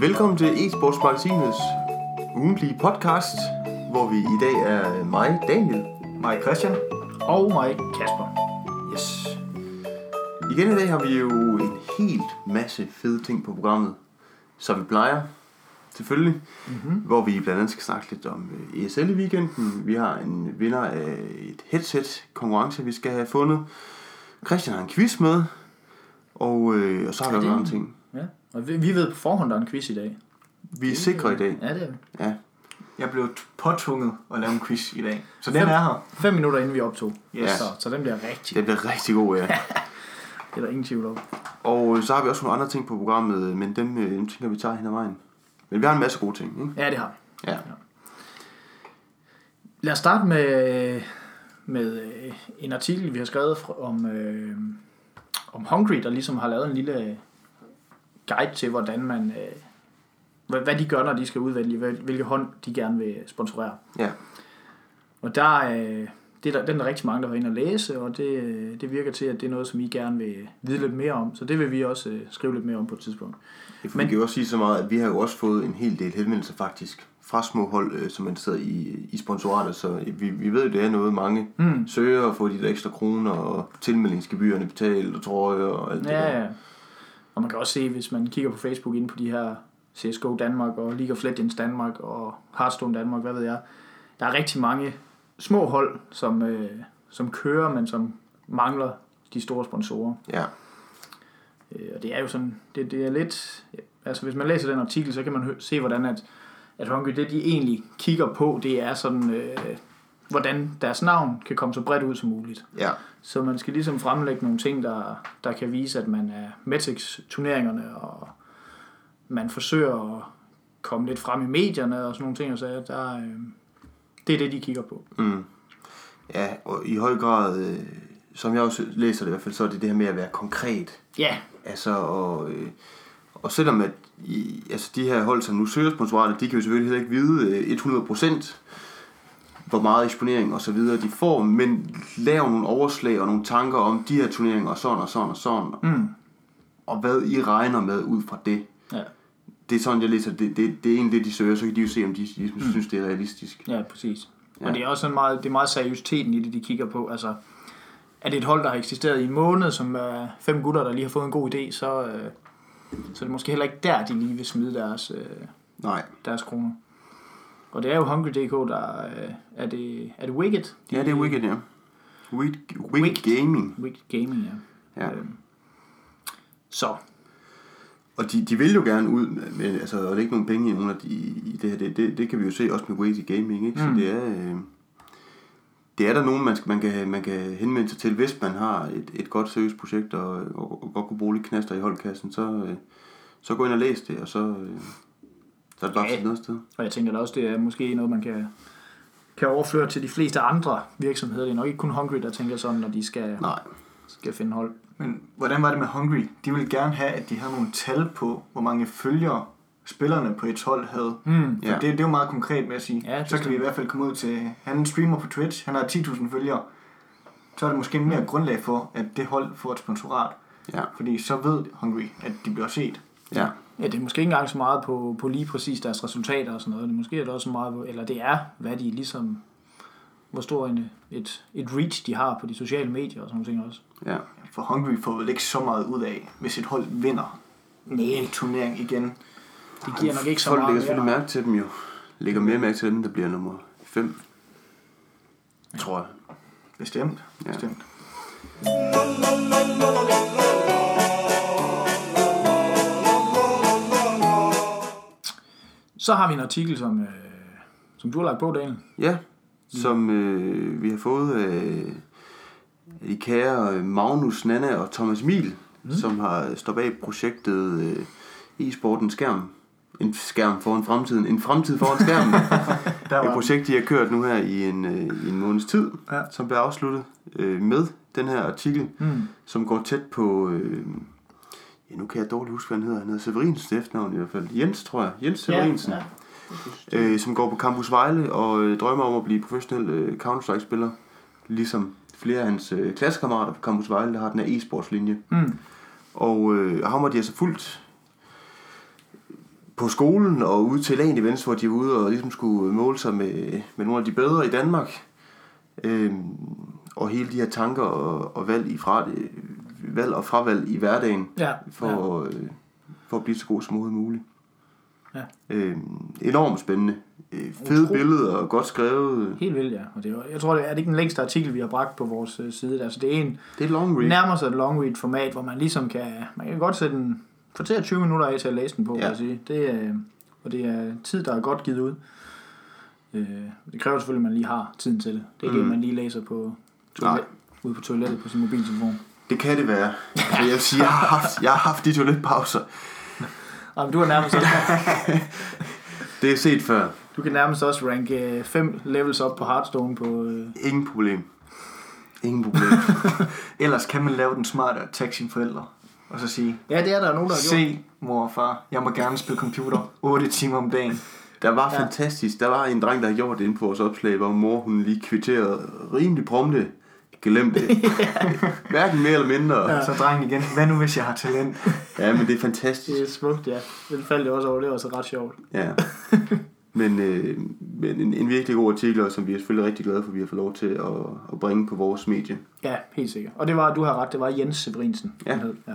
Velkommen til eSportsmagasinets ugentlige podcast, hvor vi i dag er mig, Daniel. Mig Christian. Og mig, Kasper. Yes. Igen i dag har vi jo en helt masse fede ting på programmet, som vi plejer, selvfølgelig. Mm-hmm. Hvor vi blandt andet skal snakke lidt om øh, ESL i weekenden. Vi har en vinder af et headset konkurrence, vi skal have fundet. Christian har en quiz med, og, øh, og så har vi også andre ting. Ja. Og vi, vi ved på forhånd, der er en quiz i dag. Vi er sikre i dag. Ja, det er vi. Ja. Jeg blev påtvunget at lave en quiz i dag. Så den Fem. er her. Fem minutter inden vi optog. Yes. Så, så den bliver rigtig. Det bliver rigtig god, ja. Det er der ingen tvivl om. Og øh, så har vi også nogle andre ting på programmet, men dem, øh, dem tænker vi tager hen ad vejen. Men vi har en masse gode ting, ikke? Ja, det har vi. Ja. Lad os starte med, med øh, en artikel, vi har skrevet om, øh, om Hungry, der ligesom har lavet en lille guide til, hvordan man, øh, hvad, de gør, når de skal udvælge, hvil- hvilke hånd de gerne vil sponsorere. Ja. Og der, øh, det er der, den er der rigtig mange, der har inde og læse, og det, øh, det virker til, at det er noget, som I gerne vil vide lidt mere om. Så det vil vi også øh, skrive lidt mere om på et tidspunkt. Men Men- vi kan jo også sige så meget, at vi har jo også fået en hel del henvendelser faktisk fra små hold, øh, som man sidder i, i sponsoratet, så vi, vi ved jo, det er noget, mange Mm. søger og få de der ekstra kroner og tilmeldingsgebyrerne betalt og trøjer og alt det der. Ja, ja. Og man kan også se, hvis man kigger på Facebook inde på de her CSGO Danmark og League of Legends Danmark og Hearthstone Danmark, hvad ved jeg. Der er rigtig mange små hold, som, øh, som kører, men som mangler de store sponsorer. Ja. Øh, og det er jo sådan, det, det er lidt, altså hvis man læser den artikel, så kan man se, hvordan at, at Hungry, det de egentlig kigger på, det er sådan, øh, hvordan deres navn kan komme så bredt ud som muligt. ja. Så man skal ligesom fremlægge nogle ting, der, der kan vise, at man er med til turneringerne, og man forsøger at komme lidt frem i medierne og sådan nogle ting. Og så der, øh, det er det, de kigger på. Mm. Ja, og i høj grad, øh, som jeg også læser det i hvert fald, så er det det her med at være konkret. Ja, Altså, og, øh, og selvom at i, altså de her hold, som nu søger sponsoratet, de kan jo selvfølgelig heller ikke vide øh, 100% hvor meget eksponering og så videre de får, men lav nogle overslag og nogle tanker om de her turneringer og sådan og sådan og sådan, mm, og hvad I regner med ud fra det. ja, Det er sådan, jeg læser, det, det, det er egentlig det, de søger, så kan de jo se, om de, de mm. synes, det er realistisk. ja, præcis. Ja. Og det er også sådan meget, det er meget seriøsiteten i det, de kigger på. Altså, er det et hold, der har eksisteret i en måned, som er fem gutter, der lige har fået en god idé, så, øh, så er det måske heller ikke der, de lige vil smide deres, øh, Nej. deres kroner. Og det er jo Hungry.dk, der øh, er det, er det Wicked? Ja, det er Wicked, ja. Wicked, Wicked Wicked. Gaming. Wicked Gaming, ja. Ja. Øhm, Så, Og de, de vil jo gerne ud, med, altså, og det ikke nogen penge i nogen af de, i det her, det, det, det kan vi jo se også med Wazy Gaming, ikke? Så Mm. det er, øh, det er der nogen, man, skal, man, kan, man kan henvende sig til, hvis man har et, et godt seriøst projekt, og, og, og godt kunne bruge lidt knaster i holdkassen, så, øh, så gå ind og læs det, og så, øh, så er det bare Ja. noget sted. og jeg tænker da også, det er måske noget, man kan, kan overføre til de fleste andre virksomheder. Det er nok ikke kun Hungry, der tænker sådan, når de skal, Nej. skal finde hold. Men hvordan var det med Hungry? De ville gerne have, at de havde nogle tal på, hvor mange følgere spillerne på et hold havde. Mm. For Ja. det, det er jo meget konkret med at sige. Ja, det så kan vi i hvert fald komme ud til, han streamer på Twitch, han har 10.000 følgere. Så er det måske mere grundlag for, at det hold får et sponsorat. Ja. Fordi så ved Hungry, at de bliver set. Ja. Ja, det er måske ikke engang så meget på, på lige præcis deres resultater og sådan noget. Det er måske er det også så meget eller det er, hvad de ligesom, hvor stor en, et, et reach de har på de sociale medier og sådan nogle ting også. Ja. For Hungry får vel ikke så meget ud af, hvis et hold vinder en turnering igen. det giver nok ikke så Folk meget lægger selvfølgelig mærke til dem jo. Lægger mere mærke til dem, der bliver nummer 5. Tror jeg. Bestemt. Ja. Bestemt. Så har vi en artikel, som, øh, som du har lagt på, Daniel. Ja, som øh, vi har fået af de kære Magnus, Nana og Thomas Mil, mm. som har stået bag projektet øh, e-sporten skærm. En skærm foran fremtiden. En fremtid foran skærmen. Der Et projekt, de har kørt nu her i en, øh, i en måneds tid, Ja. som bliver afsluttet øh, med den her artikel, Mm. som går tæt på... Øh, ja, nu kan jeg dårligt huske, hvad han hedder. Han hedder Severinsen efternavn i hvert fald. Jens, tror jeg. Jens Severinsen. Ja, ja. øh, som går på Campus Vejle og øh, drømmer om at blive professionel øh, Counter-Strike-spiller, ligesom flere af hans øh, klassekammerater på Campus Vejle, der har den her e-sportslinje. Mm. Og øh, ham har de altså fulgt på skolen og ude til LAN events, hvor de er ude og ligesom skulle måle sig med, med nogle af de bedre i Danmark. Øhm, og hele de her tanker og, og valg, i fra, valg og fravalg i hverdagen Ja, for, ja. øh, for at blive så god som overhovedet muligt. Ja. Øhm, enormt spændende. Øh, fede Utroligt. billeder og godt skrevet. Helt vildt, ja. Og det er, jeg tror, det er det ikke den længste artikel, vi har bragt på vores øh, side. Altså, det er en Det er long read. nærmer sig et long read format, hvor man ligesom kan, man kan godt sætte en kvarter 20 minutter af til at læse den på, ja. Jeg sige. Det er, og det er tid, der er godt givet ud. Øh, det kræver selvfølgelig, at man lige har tiden til det. Det er ikke Mm. det, man lige læser på toilet, ude på toilettet på sin mobiltelefon. Det kan det være. Altså, jeg vil sige, jeg har haft, jeg har haft de toiletpauser. Og du, har nærmest også, Det er set før. du kan nærmest også ranke 5 levels op på Hearthstone på... Øh, Ingen problem. Ingen problem. Ellers kan man lave den smarte at tagge sine forældre. Og så sige, ja, det er der nogen, der har gjort. se mor og far, jeg må gerne spille computer 8 timer om dagen. Der var Ja. fantastisk. Der var en dreng, der havde gjort det inde på vores opslag, hvor mor hun lige kvitterede rimelig prompte. Glem det. Hverken mere eller mindre. Ja. Så drengen igen, hvad nu hvis jeg har talent? Ja, men det er fantastisk. Det er smukt, ja. Det faldt jeg også over, det var så ret sjovt. Ja. Men, øh, men en, en virkelig god artikel, og som vi er selvfølgelig rigtig glade for, at vi har fået lov til at, at bringe på vores medie. Ja, helt sikkert. Og det var, du har ret, det var Jens Severinsen. Ja. hed. ja.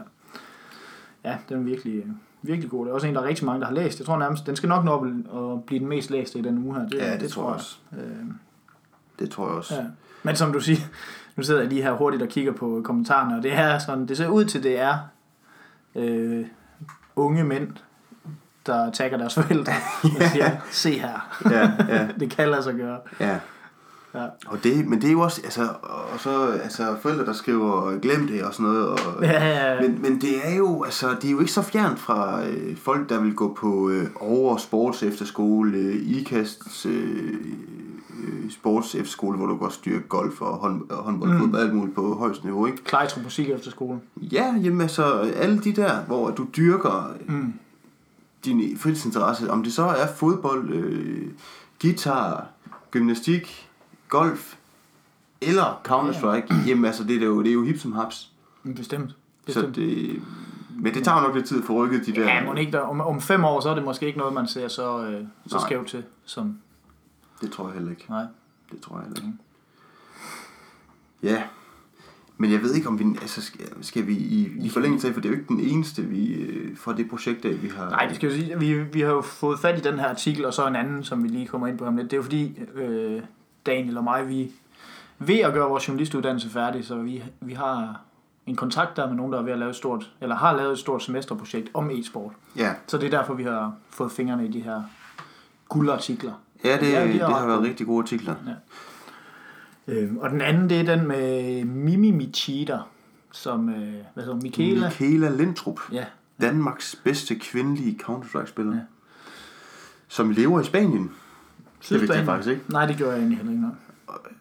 Ja, den er virkelig, virkelig god. Det er også en, der er rigtig mange, der har læst. Jeg tror nærmest, den skal nok nå at- at blive den mest læste i den uge her. Det, Ja, det tror jeg også. Øh, Det tror jeg også. ja. Men som du siger, nu sidder jeg lige her hurtigt og kigger på kommentarerne, og det er sådan, det ser ud til, det er øh, unge mænd, der tagger deres forældre og siger, se her, Ja, ja, det kan lade sig gøre. ja. Ja. Og det, men det er jo også, altså, og så, altså, forældre, der skriver, glem det og sådan noget, og, Ja, ja, ja. Men, men det er jo, altså, det er jo ikke så fjernt fra øh, folk, der vil gå på øh, over sports efterskole, øh, IKAST øh, øh, sports efterskole, hvor du kan også styrke golf og hånd, håndbold, mm. Fodbold, alt muligt på højst niveau, ikke? Klejtrup Musik efter skolen. Ja, jamen altså, alle de der, hvor du dyrker Mm. din fritidsinteresse, om det så er fodbold, øh, guitar, gymnastik, golf, eller Counter-Strike, ja. jamen altså, det er jo, det er jo hip som haps. Mm, Bestemt. Så Bestemt. det, men det tager nok lidt tid at få rykket de der... Ja, må ikke der, om, om fem år, så er det måske ikke noget, man ser så, øh, så Nej. skævt til. Som, Det tror jeg heller ikke. nej. Det tror jeg heller ikke. Ja, men jeg ved ikke, om vi... Altså, skal, skal vi i, i forlængelse af, for det er jo ikke den eneste vi, øh, fra det projekt, af, vi har... Nej, det skal jo sige, vi, vi har jo fået fat i den her artikel, og så en anden, som vi lige kommer ind på om lidt. Det er jo fordi, øh, Daniel og mig, vi ved at gøre vores journalistuddannelse færdig, så vi, vi har en kontakt der med nogen, der er ved at lave et stort, eller har lavet et stort semesterprojekt om e-sport. Ja, Så det er derfor, vi har fået fingrene i de her guldartikler. Ja det, Ja, ja, de det har ret været gode. rigtig gode artikler. Øh, og den anden, det er den med Mimi Michida, som, øh, hvad hedder Michaela? Michaela Lindtrup, Ja, Danmarks bedste kvindelige Counter-Strike-spiller, Ja. ja. som lever i Spanien. Det vidste jeg faktisk ikke. Nej, det gjorde jeg egentlig heller ikke.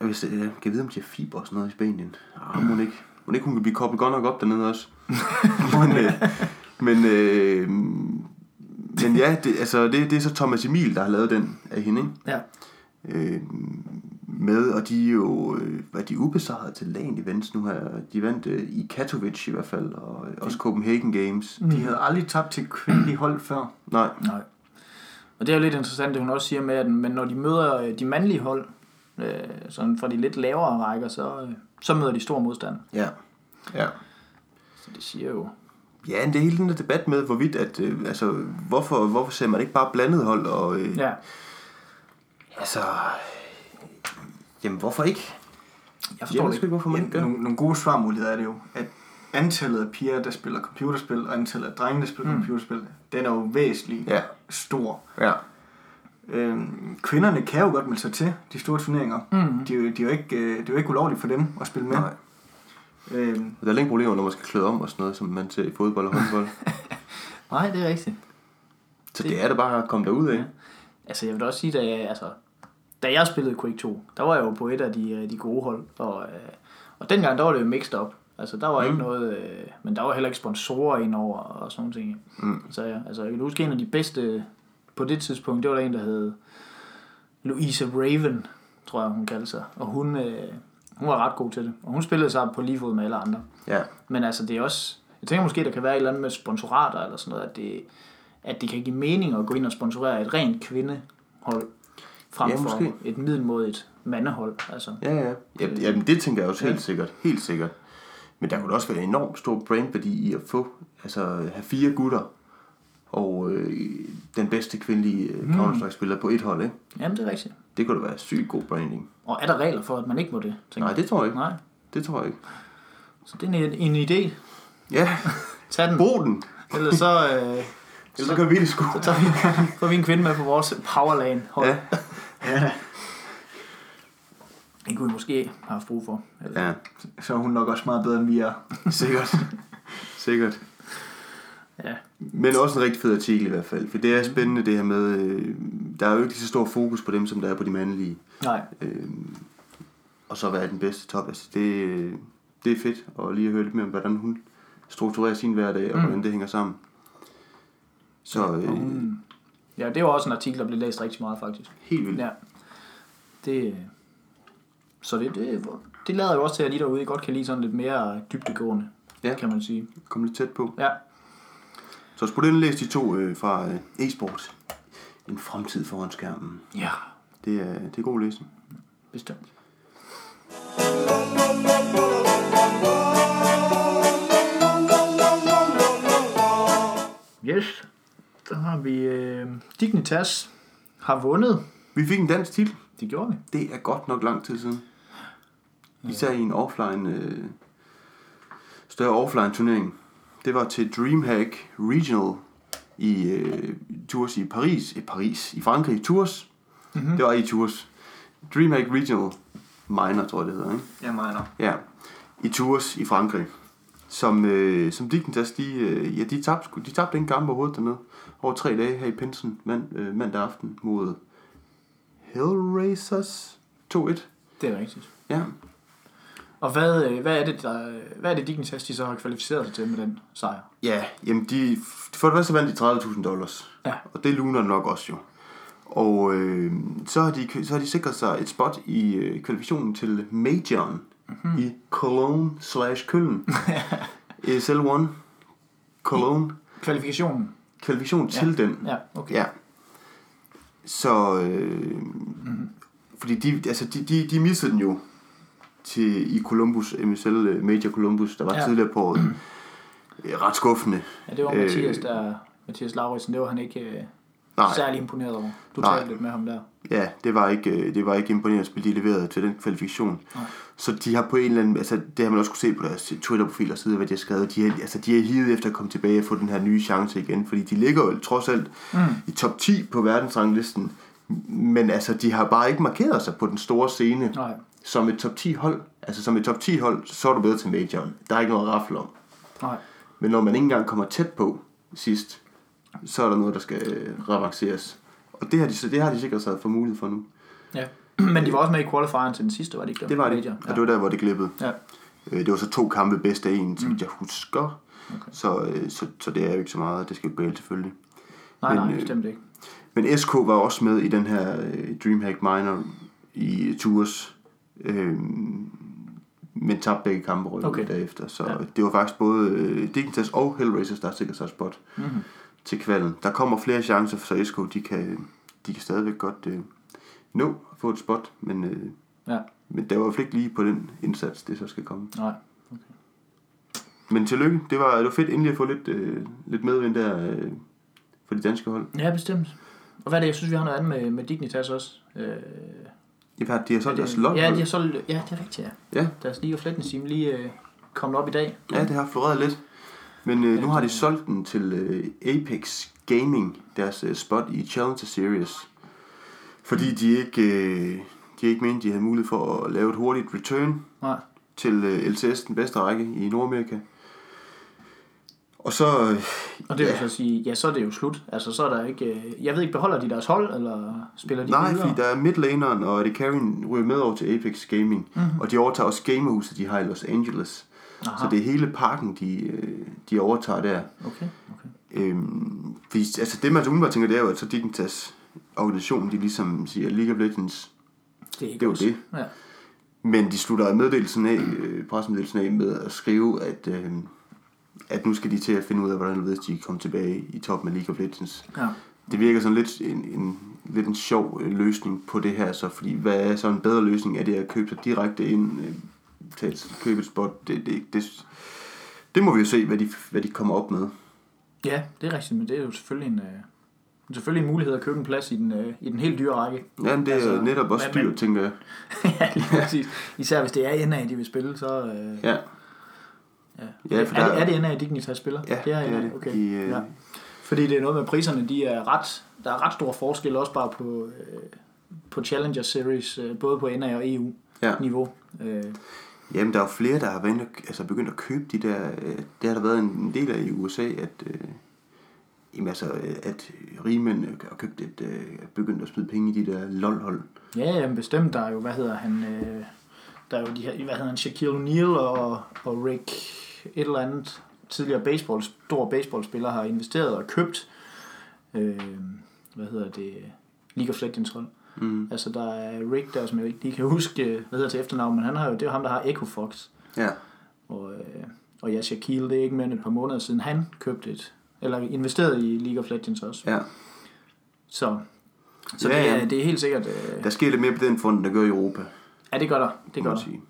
Jeg vidste, jeg kan vide, om de har fiber og sådan noget i Spanien. Ah, må ikke. Må ikke, hun kan blive koblet godt nok op dernede også. men, øh, men, øh, men ja, det, altså, det, det er så Thomas Emil, der har lavet den af hende, ikke? Ja. Øh, med, og de er jo, øh, hvad er de ubesejret til LAN events nu her. De vandt øh, i Katowice i hvert fald, og øh, også Copenhagen Games. De havde aldrig tabt til kvindelige hold før. Nej, Nej. Og det er jo lidt interessant, det hun også siger med, at men når de møder øh, de mandlige hold, øh, sådan fra de lidt lavere rækker, så, øh, så møder de stor modstand. ja. Ja. Så det siger jo... Ja, det er hele den der debat med, hvorvidt, at, øh, altså, hvorfor, hvorfor ser man ikke bare blandet hold, og øh, Ja, altså, jamen hvorfor ikke? jeg Jeg forstår det sgu ikke. hvorfor man ikke gør. Nogle, nogle gode svarmuligheder er det jo, at antallet af piger, der spiller computerspil, og antallet af drenge, der spiller Mm. computerspil, den er jo væsentligt Ja, stor. ja. Øhm, kvinderne kan jo godt melde sig til de store turneringer. Mm. De, er jo- de er jo ikke, øh, det er jo ikke ulovligt for dem at spille med. Nej. Øhm, Der er længe problemer, når man skal klæde om og sådan noget, som man ser i fodbold og håndbold. Nej, det er rigtigt. Så det er det bare at komme derud af. Ja. Altså, jeg vil også sige, da jeg, altså, da jeg spillede Quake 2, der var jeg jo på et af de, øh, de gode hold, og, øh, og dengang, der var det jo mixed up. Altså, der var mm. ikke noget, øh, men der var heller ikke sponsorer indover og sådan ting. Mm. Så ja, altså, jeg kan huske en af de bedste på det tidspunkt, det var der en, der hed Louisa Raven, tror jeg, hun kaldte sig. Og hun, øh, hun var ret god til det. Og hun spillede sig på lige fod med alle andre. Ja. Men altså, det er også... Jeg tænker måske, der kan være et eller andet med sponsorater eller sådan noget, at det, at det kan give mening at gå ind og sponsorere et rent kvindehold, frem Ja, for et middelmodigt mandehold. Altså, Ja, ja. Jamen, jamen det tænker jeg også helt Ja. sikkert. Helt sikkert. Men der kunne også være en enormt stor brandværdi i at få, altså have fire gutter og øh, den bedste kvindelige øh, Mm. Counter-Strike-spiller på et hold, ikke? jamen, det er rigtigt. Det kunne da være sygt god branding. Og er der regler for, at man ikke må det? Nej, det tror jeg ikke. Nej, Det tror jeg ikke. så det er en, en idé. Ja, Tag den. brug den. Ellers så, øh, Ellers så kan vi det sgu. så tager vi, får vi en kvinde med på vores powerlane hold. Ja, Ja, Det kunne vi måske have haft brug for. Eller, ja. så er hun nok også meget bedre, end vi er. Sikkert. Sikkert. Ja. Men også en rigtig fed artikel i hvert fald. For det er spændende det her med, øh, der er jo ikke lige så stor fokus på dem, som der er på de mandlige. Nej, Øh, og så være den bedste top. Altså, det, øh, det er fedt at lige høre lidt mere om, hvordan hun strukturerer sin hverdag, og Mm. hvordan det hænger sammen. Så øh, hun, ja, det var også en artikel, der blev læst rigtig meget, faktisk. helt vildt. Ja. Det, øh, så det, det, det lader jo også til, at I derude godt kan lide sådan lidt mere dybdegående, Ja. kan man sige. Kom lidt tæt på. Ja, Så skulle den læse de to øh, fra øh, e-sport. En fremtid foran skærmen. ja Det er, det er god læsning. bestemt. Yes, så har vi øh, Dignitas har vundet. Vi fik en dansk titel. Det gjorde vi. Det er godt nok lang tid siden. Især i en offline, øh, større offline turnering. Det var til Dreamhack Regional i øh, Tours i Paris, i Paris, i Frankrig, Tours. Mm-hmm. Det var i Tours. Dreamhack Regional Minor, tror jeg det hedder, ikke? Jeg mener. Ja, i Tours i Frankrig. Som, øh, som Dignitas, de, øh, ja, de tabte, de tabte en kamp overhovedet dernede. Over tre dage her i Pinsen, mand, øh, mandag aften mod Hellraisers 2-1. Det er rigtigt. Ja, Og hvad, øh, hvad er det, der, hvad er det Dignitas, de så har kvalificeret sig til med den sejr? Ja, jamen de, for det første vandt de 30.000 dollars. Ja. Og det luner nok også jo. Og øh, så, har de, så har de sikret sig et spot i øh, kvalifikationen til Majoren mm-hmm. i Cologne slash Køln. ESL 1 Cologne. Kvalifikationen? Kvalifikation Ja. til den. Ja, okay. Ja. Så, øh, mm-hmm. fordi de, altså de, de, de missede den jo til, i Columbus, MSL øh, Major Columbus, der var Ja. tidligere på året. Øh, Ret skuffende. Ja, det var Øh, Mathias, der... Mathias Lauritsen, det var han ikke øh, Nej. særlig imponeret over. Du Nej. talte lidt med ham der. Ja, det var ikke, øh, det var ikke imponerende at spille, de leverede til den kvalifikation. Nej. Så de har på en eller anden, altså det har man også kunne se på deres Twitter-profil og sidde, hvad de har skrevet. De har, altså, de har hivet efter at komme tilbage og få den her nye chance igen, fordi de ligger jo trods alt Mm. i top 10 på verdensranglisten. Men altså, de har bare ikke markeret sig på den store scene Nej, som et top 10 hold. Altså som et top 10 hold, så er du bedre til majoren. Der er ikke noget at rafle om. nej. Men når man ikke engang kommer tæt på sidst, så er der noget, der skal øh, revanceres. Og det har de, det har de sikkert sig for mulighed for nu. Ja. Men de var også med i qualifieren til den sidste, var det ikke Det var det, Major? og det var der, hvor det glippede. Ja. Øh, Det var så to kampe bedst af en, så vidt jeg husker. Okay. Så, øh, så, så det er jo ikke så meget, det skal jo galt selvfølgelig. Nej, Men, nej, øh, bestemt ikke. Men SK var også med i den her Dreamhack Minor i Tours. Øh, men tabte begge kampe rykket Okay. okay. derefter. Så Ja. det var faktisk både øh, Dignitas og Hellraisers, der sikkert sig spot Mm-hmm. til kvalden. Der kommer flere chancer, så SK de kan, de kan stadigvæk godt øh, nå at få et spot. Men, øh, Ja. men der var fald ikke lige på den indsats, det så skal komme. Nej. Men tillykke. Det var, det var fedt endelig at få lidt, øh, lidt medvind der øh, for de danske hold. Ja, bestemt. Og hvad er det, jeg synes, vi har noget andet med, med Dignitas også? Øh, Hvert de har solgt er deres det- log. Ja, de har solgt, ja, det er rigtigt, ja. Ja. Deres League of Legends team lige øh, kommet op i dag. ja, det har floreret lidt. Men øh, nu har de solgt den til øh, Apex Gaming, deres øh, spot i Challenger Series. Fordi de ikke, øh, de ikke mente, de havde mulighed for at lave et hurtigt return Nej. til øh, LCS, den bedste række i Nordamerika. Og så... Øh, Og det vil ja, så sige, ja, så er det jo slut. Altså, så er der ikke... Øh, jeg ved ikke, beholder de deres hold, eller spiller de Nej, videre? fordi der er midlaneren og Eddie Carrion ryger med over til Apex Gaming. Mhm. Mm-hmm. Og de overtager også gamerhuset, de har i Los Angeles. Aha. Så det er hele parken, de, øh, de overtager der. Okay, okay. Øhm, fordi, altså det man så umiddelbart tænker, det er jo, at så Dignitas organisation, de ligesom siger, League of Legends, Det er ikke det er det. Ja. Men de slutter meddelelsen af, øh, pressemeddelelsen af med at skrive, at, øh, at nu skal de til at finde ud af, hvordan de kommer tilbage i toppen af League of Legends. Ja. Det virker sådan lidt en, en, lidt en sjov øh, løsning på det her, så fordi hvad er så en bedre løsning? Er det at købe sig direkte ind, øh, tage et, købe et spot? Det, det, det, det må vi jo se, hvad de, hvad de kommer op med. ja, det er rigtigt, men det er jo selvfølgelig en, øh, selvfølgelig en mulighed at købe en plads i den, øh, i den helt dyre række. Jamen, det er Altså, netop også men- dyrt, men- tænker jeg. ja, lige præcis. Især hvis det er NA, de vil spille, så... Øh, Ja, ja. Ja, er, for er, der- det, er det NA, Dignitas spiller? ja det er, det er det. Okay. De, øh, Ja. Fordi det er noget med priserne, de er ret, der er ret stor forskel også bare på, øh, på Challenger Series, øh, både på NA og EU-niveau. ja. Øh, Jamen, der er jo flere, der har været, altså, begyndt at købe de der... Øh, det har der været en, del af i USA, at... Øh, jamen, altså, øh, at rigmænd har købt et, øh, er begyndt at smide penge i de der LOL-hold. ja, jamen bestemt, der er jo, hvad hedder han, øh, der er jo de her, hvad hedder han, Shaquille O'Neal og, og Rick et eller andet tidligere baseball, stor baseballspiller har investeret og købt, øh, hvad hedder det, League of Legends hold. Mm. Altså der er Rick der, som jeg ikke lige kan huske, øh, hvad hedder til efternavn, men han har jo, det er jo ham, der har Echo Fox. Ja. Og, øh, og ja, Shaquille, det er ikke mere end et par måneder siden, han købte et, eller investerede i League of Legends også. ja. Så, så Ja, det, er, ja. det er helt sikkert, øh, Der sker lidt mere på den front, der gør i Europa. ja det gør der, det gør der. sige.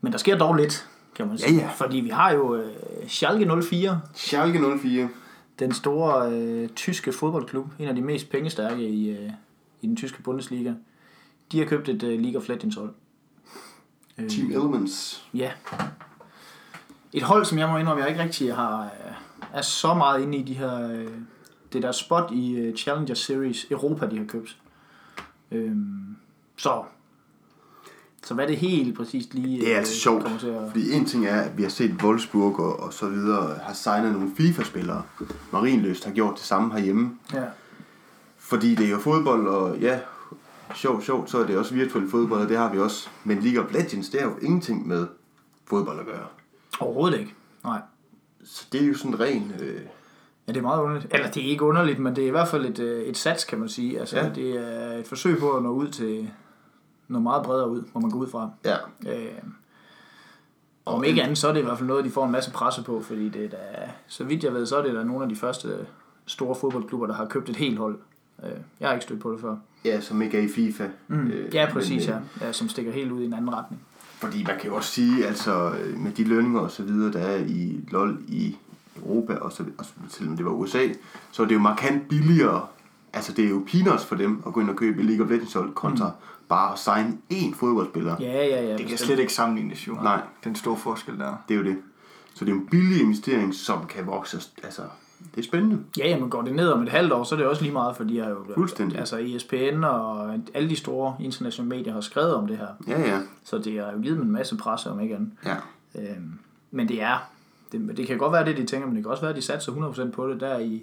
Men der sker dog lidt, kan man Ja, sige. ja. Fordi vi har jo øh, Schalke 04, Schalke 04. den store øh, tyske fodboldklub, en af de mest pengestærke i, øh, i den tyske Bundesliga. De har købt et øh, League of Legends hold. Øh, Team Elements. Ja. Et hold, som jeg må indrømme, jeg ikke rigtig har, øh, er så meget inde i de her, øh, det der spot i øh, Challenger Series Europa, de har købt. Øhm, så, så hvad det helt præcist lige Det er øh, altså sjovt, til at... fordi en ting er, at vi har set Wolfsburg og, og så videre har signet nogle FIFA-spillere. Marienløst har gjort det samme herhjemme. Ja. Fordi det er jo fodbold, og ja, sjovt, sjovt, så er det også virtuel fodbold, og det har vi også. Men League of Legends, det er jo ingenting med fodbold at gøre. Overhovedet ikke. Nej. Så det er jo sådan ren... Øh, Ja, det er meget underligt. Eller det er ikke underligt, men det er i hvert fald et, øh, et sats, kan man sige. Altså, ja. det er et forsøg på at nå ud til noget meget bredere ud, hvor man går ud fra. ja, Øh, og om ikke andet, så er det i hvert fald noget, de får en masse presse på, fordi det er da, så vidt jeg ved, så er det da nogle af de første store fodboldklubber, der har købt et helt hold. Øh, jeg har ikke stødt på det før. ja, som ikke er i FIFA. Mm. Øh, ja, præcis, men, ja. øh, ja. Som stikker helt ud i en anden retning. Fordi man kan jo også sige, altså øh, med de lønninger og så videre, der er i LoL i Europa, og så, og selvom det var USA, så er det jo markant billigere. Altså det er jo peanuts for dem at gå ind og købe League of Legends hold kontra mm. bare at signe én fodboldspiller. Ja, ja, ja. Det kan slet ikke sammenlignes jo. Nej. Den store forskel der. Det er jo det. Så det er en billig investering, som kan vokse. Altså, det er spændende. Ja, ja, men går det ned om et halvt år, så er det også lige meget, for de har jo... Fuldstændig. Altså ESPN og alle de store internationale medier har skrevet om det her. Ja, ja. Så det har jo givet dem en masse presse, om ikke andet. Ja, Øhm, men det er, det, det kan godt være det, de tænker, men det kan også være, at de satser 100% på det. Der i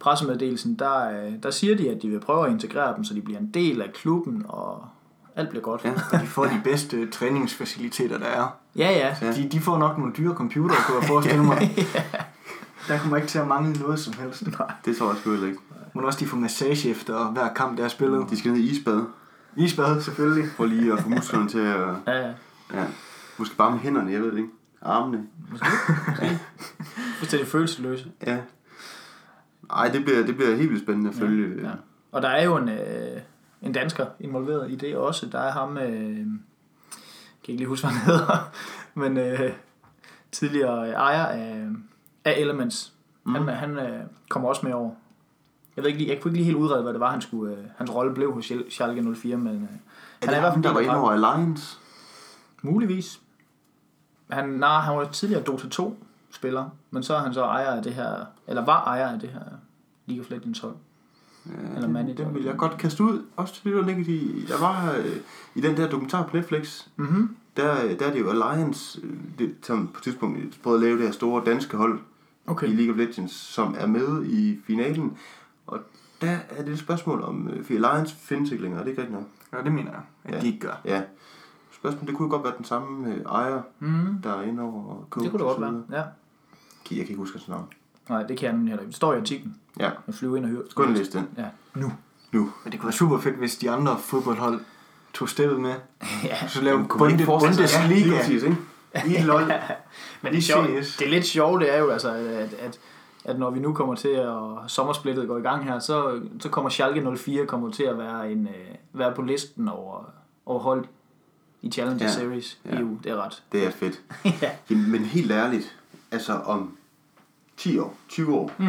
pressemeddelelsen, der, øh, der siger de, at de vil prøve at integrere dem, så de bliver en del af klubben, og alt bliver godt. Ja. Og de får de bedste træningsfaciliteter, der er. ja. ja. Ja. De, de får nok nogle dyre computere, kunne jeg forestille mig. Der kommer ikke til at mangle noget som helst. det tror jeg sgu ikke. Men også de får massage efter hver kamp, der er spillet. De skal ned i isbad, Isbad selvfølgelig. for lige at få musklerne til at... ja, ja. Ja. Måske bare med hænderne, jeg ved det ikke. Armene. Fuldstændig følelsesløse. Ja. Ej, det bliver, det bliver helt vildt spændende at følge. Ja. Og der er jo en, øh, en dansker involveret i det også. Der er ham, øh, jeg kan ikke lige huske, hvad han hedder, men øh, tidligere ejer af, af Elements. Mm. Han, han øh, kommer også med over. Jeg, ved ikke, lige- jeg kunne ikke lige helt udrede, hvad det var, han skulle, øh, hans rolle blev hos Schal- Schalke 04, men øh, Er han det er i hvert fald der var inde over Alliance? Muligvis. Han, nej, han var tidligere Dota 2 spiller, men så er han så ejer af det her, eller var ejer af det her League of Legends hold. Ja, Eller den, den vil jeg godt kaste ud. Også til det, der ligger i... Der var øh, i den der dokumentar på Netflix, Mhm. der, der er det jo Alliance, øh, det, som på et tidspunkt prøvede at lave det her store danske hold Okay. i League of Legends, som er med i finalen. Og der er det et spørgsmål om, øh, for Alliance findes ikke længere, er det ikke rigtigt nok? Ja, det mener jeg, at Ja. de ikke gør. Ja. Spørgsmålet, det kunne jo godt være den samme øh, ejer, Mm. der er inde over og Det kunne det godt være, ja. Jeg kan ikke huske hans navn. Nej, det kan jeg nemlig heller ikke. Det står i artiklen. Ja, Jeg flyver ind og hører. og læse den. Ja. Nu. Nu. Men det kunne være super fedt, hvis de andre fodboldhold tog steppet med. ja. Så lave Bunde, sig- Ja, Bundesliga. præcis, ikke? I LOL. Men det, sjove, CS. det er lidt sjovt, det er jo altså, at, at, at når vi nu kommer til at sommersplittet går i gang her, så, så kommer Schalke 04 kommer til at være, en, øh, være på listen over, over hold i Challenger Ja. Series Ja. EU. Det er ret. Det er fedt. ja. Men helt ærligt, altså om 10 år, 20 år, Mm.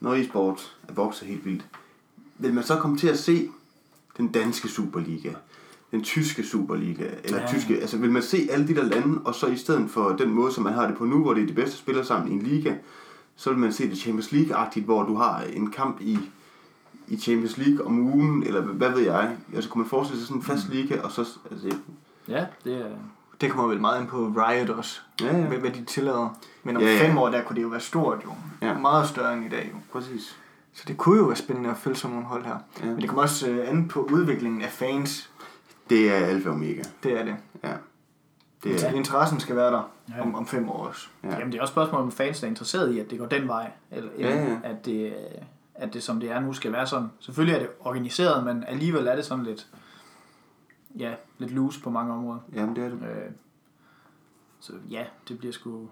når e-sport er vokset helt vildt, vil man så komme til at se den danske Superliga, den tyske Superliga, eller Ja. tyske, altså vil man se alle de der lande, og så i stedet for den måde, som man har det på nu, hvor det er de bedste spillere sammen i en liga, så vil man se det Champions League-agtigt, hvor du har en kamp i, i Champions League om ugen, eller hvad ved jeg. Altså kunne man forestille sig sådan en fast liga, og så... Altså, ja, det er... Det kommer vel meget ind på Riot også, ja, ja, hvad, hvad de tillader. Men om Ja, ja. fem år, der kunne det jo være stort jo. Ja. Meget større end i dag jo. præcis. Så det kunne jo være spændende at følge sådan nogle hold her. Ja. Men det kommer også øh, an på udviklingen af fans. Det er alfa og omega. Det er det. Ja. Det er, interessen skal være der Ja. om, om fem år også. Ja. Jamen, det er også spørgsmål, om fans er interesseret i, at det går den vej, eller, Ja, ja. At, det, at det, som det er nu, skal være sådan. Selvfølgelig er det organiseret, men alligevel er det sådan lidt, ja, lidt loose på mange områder. jamen, det er det. Øh, så ja, det bliver sgu...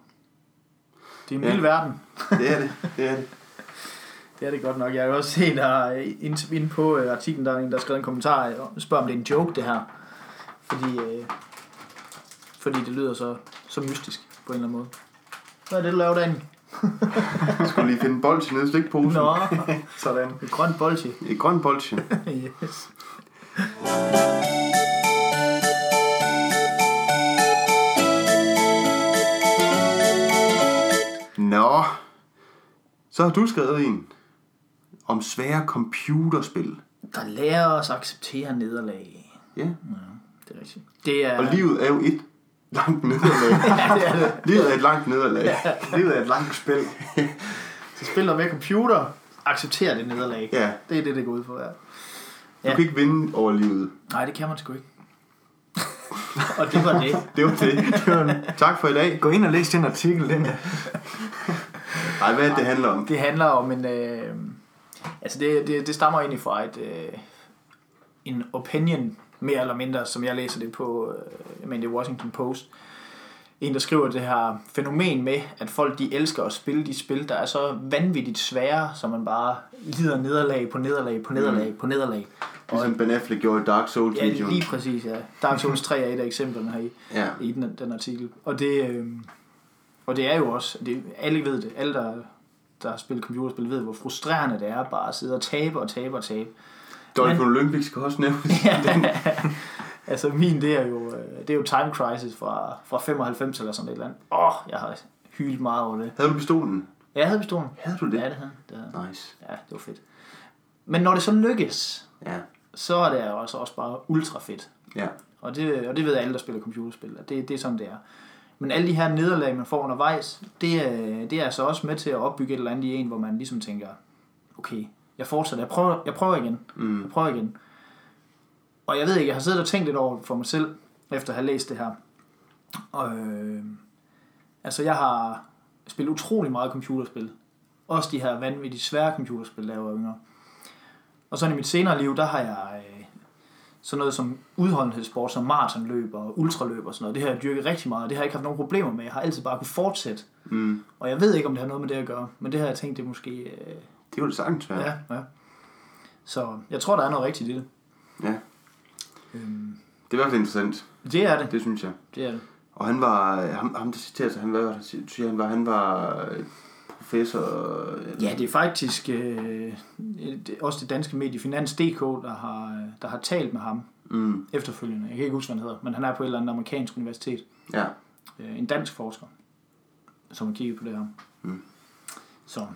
Det er en Ja. vild verden. Det er det. Det er det. Det er det godt nok. Jeg har jo også set der inde på øh, artiklen, der er en, der har skrevet en kommentar og spørger, om det er en joke, det her. Fordi, øh, fordi det lyder så, så mystisk på en eller anden måde. Hvad er det, du laver derinde? Jeg skulle lige finde en bolsje nede i slikposen. Nå, Sådan. et grønt bolsje. Et grønt bolsje. yes. Nå. Så har du skrevet en om svære computerspil. Der lærer os at acceptere nederlag. Ja. Ja, det er rigtigt. Det er... Og livet er jo et langt nederlag. ja, det er det. livet er et langt nederlag. Livet er et langt spil. Så spiller med computer, accepterer det nederlag. Ja. Det er det, det går ud på, ja. Du Ja. kan ikke vinde over livet. Nej, det kan man sgu ikke. og det var det. Det var det. tak for i dag. Gå ind og læs den artikel. Den er. Ej, hvad er det, det handler om? Det handler om en... Øh, altså, det, det, det stammer egentlig fra et, øh, en opinion, mere eller mindre, som jeg læser det på, øh, jeg mener, det er Washington Post. En, der skriver det her fænomen med, at folk de elsker at spille de spil, der er så vanvittigt svære, så man bare lider nederlag på nederlag på nederlag mm. på nederlag. Ligesom Ben Affleck gjorde i Dark Souls Ja, videoen. lige præcis, ja. Dark Souls 3 er et af eksemplerne her i, Ja. i den, den artikel. Og det, øh, og det er jo også, det, alle ved det, alle der, der har spillet computerspil ved, hvor frustrerende det er bare at sidde og tabe og tabe og tabe. Dolphin Olympics skal også nævnes. altså min, det er jo, øh, det er jo Time Crisis fra, fra 95 eller sådan et eller andet. Åh, oh, jeg har hylet meget over det. Havde du pistolen? Ja, jeg havde pistolen. Havde du det? Ja, det havde det havde. Nice. Ja, det var fedt. Men når det så lykkes, Ja. Så er det altså også bare ultra fedt. Ja. Og det, og det ved alle, der spiller computerspil, at det, det er sådan, det er. Men alle de her nederlag, man får undervejs, det, er- det er altså også med til at opbygge et eller andet i en, hvor man ligesom tænker, okay, jeg fortsætter, jeg prøver, jeg prøver igen, Mm. jeg prøver igen. Og jeg ved ikke, jeg har siddet og tænkt lidt over for mig selv, efter at have læst det her. Og, øh, altså, jeg har spillet utrolig meget computerspil. Også de her vanvittigt svære computerspil, jeg var yngre. Og så i mit senere liv, der har jeg øh, sådan noget som udholdenhedssport, som maratonløb og ultraløb og sådan noget. Det har jeg dyrket rigtig meget, og det har jeg ikke haft nogen problemer med. Jeg har altid bare kunne fortsætte. Mm. Og jeg ved ikke, om det har noget med det at gøre, men det har jeg tænkt, det måske... Øh, Det var det sagtens være. ja, ja. Så jeg tror, der er noget rigtigt i det. ja. Øhm, Det er i hvert fald interessant. det er det. Det synes jeg. Det er det. Og han var, ham, ham der citerer sig, han var, siger, han var, han var øh, professor. øh, Ja, det er faktisk øh, også det danske medie Finans.dk, der har, der har talt med ham Mm, efterfølgende. Jeg kan ikke huske, hvad han hedder, men han er på et eller andet amerikansk universitet. ja. Øh, en dansk forsker, som har kigget på det her. Mm. Så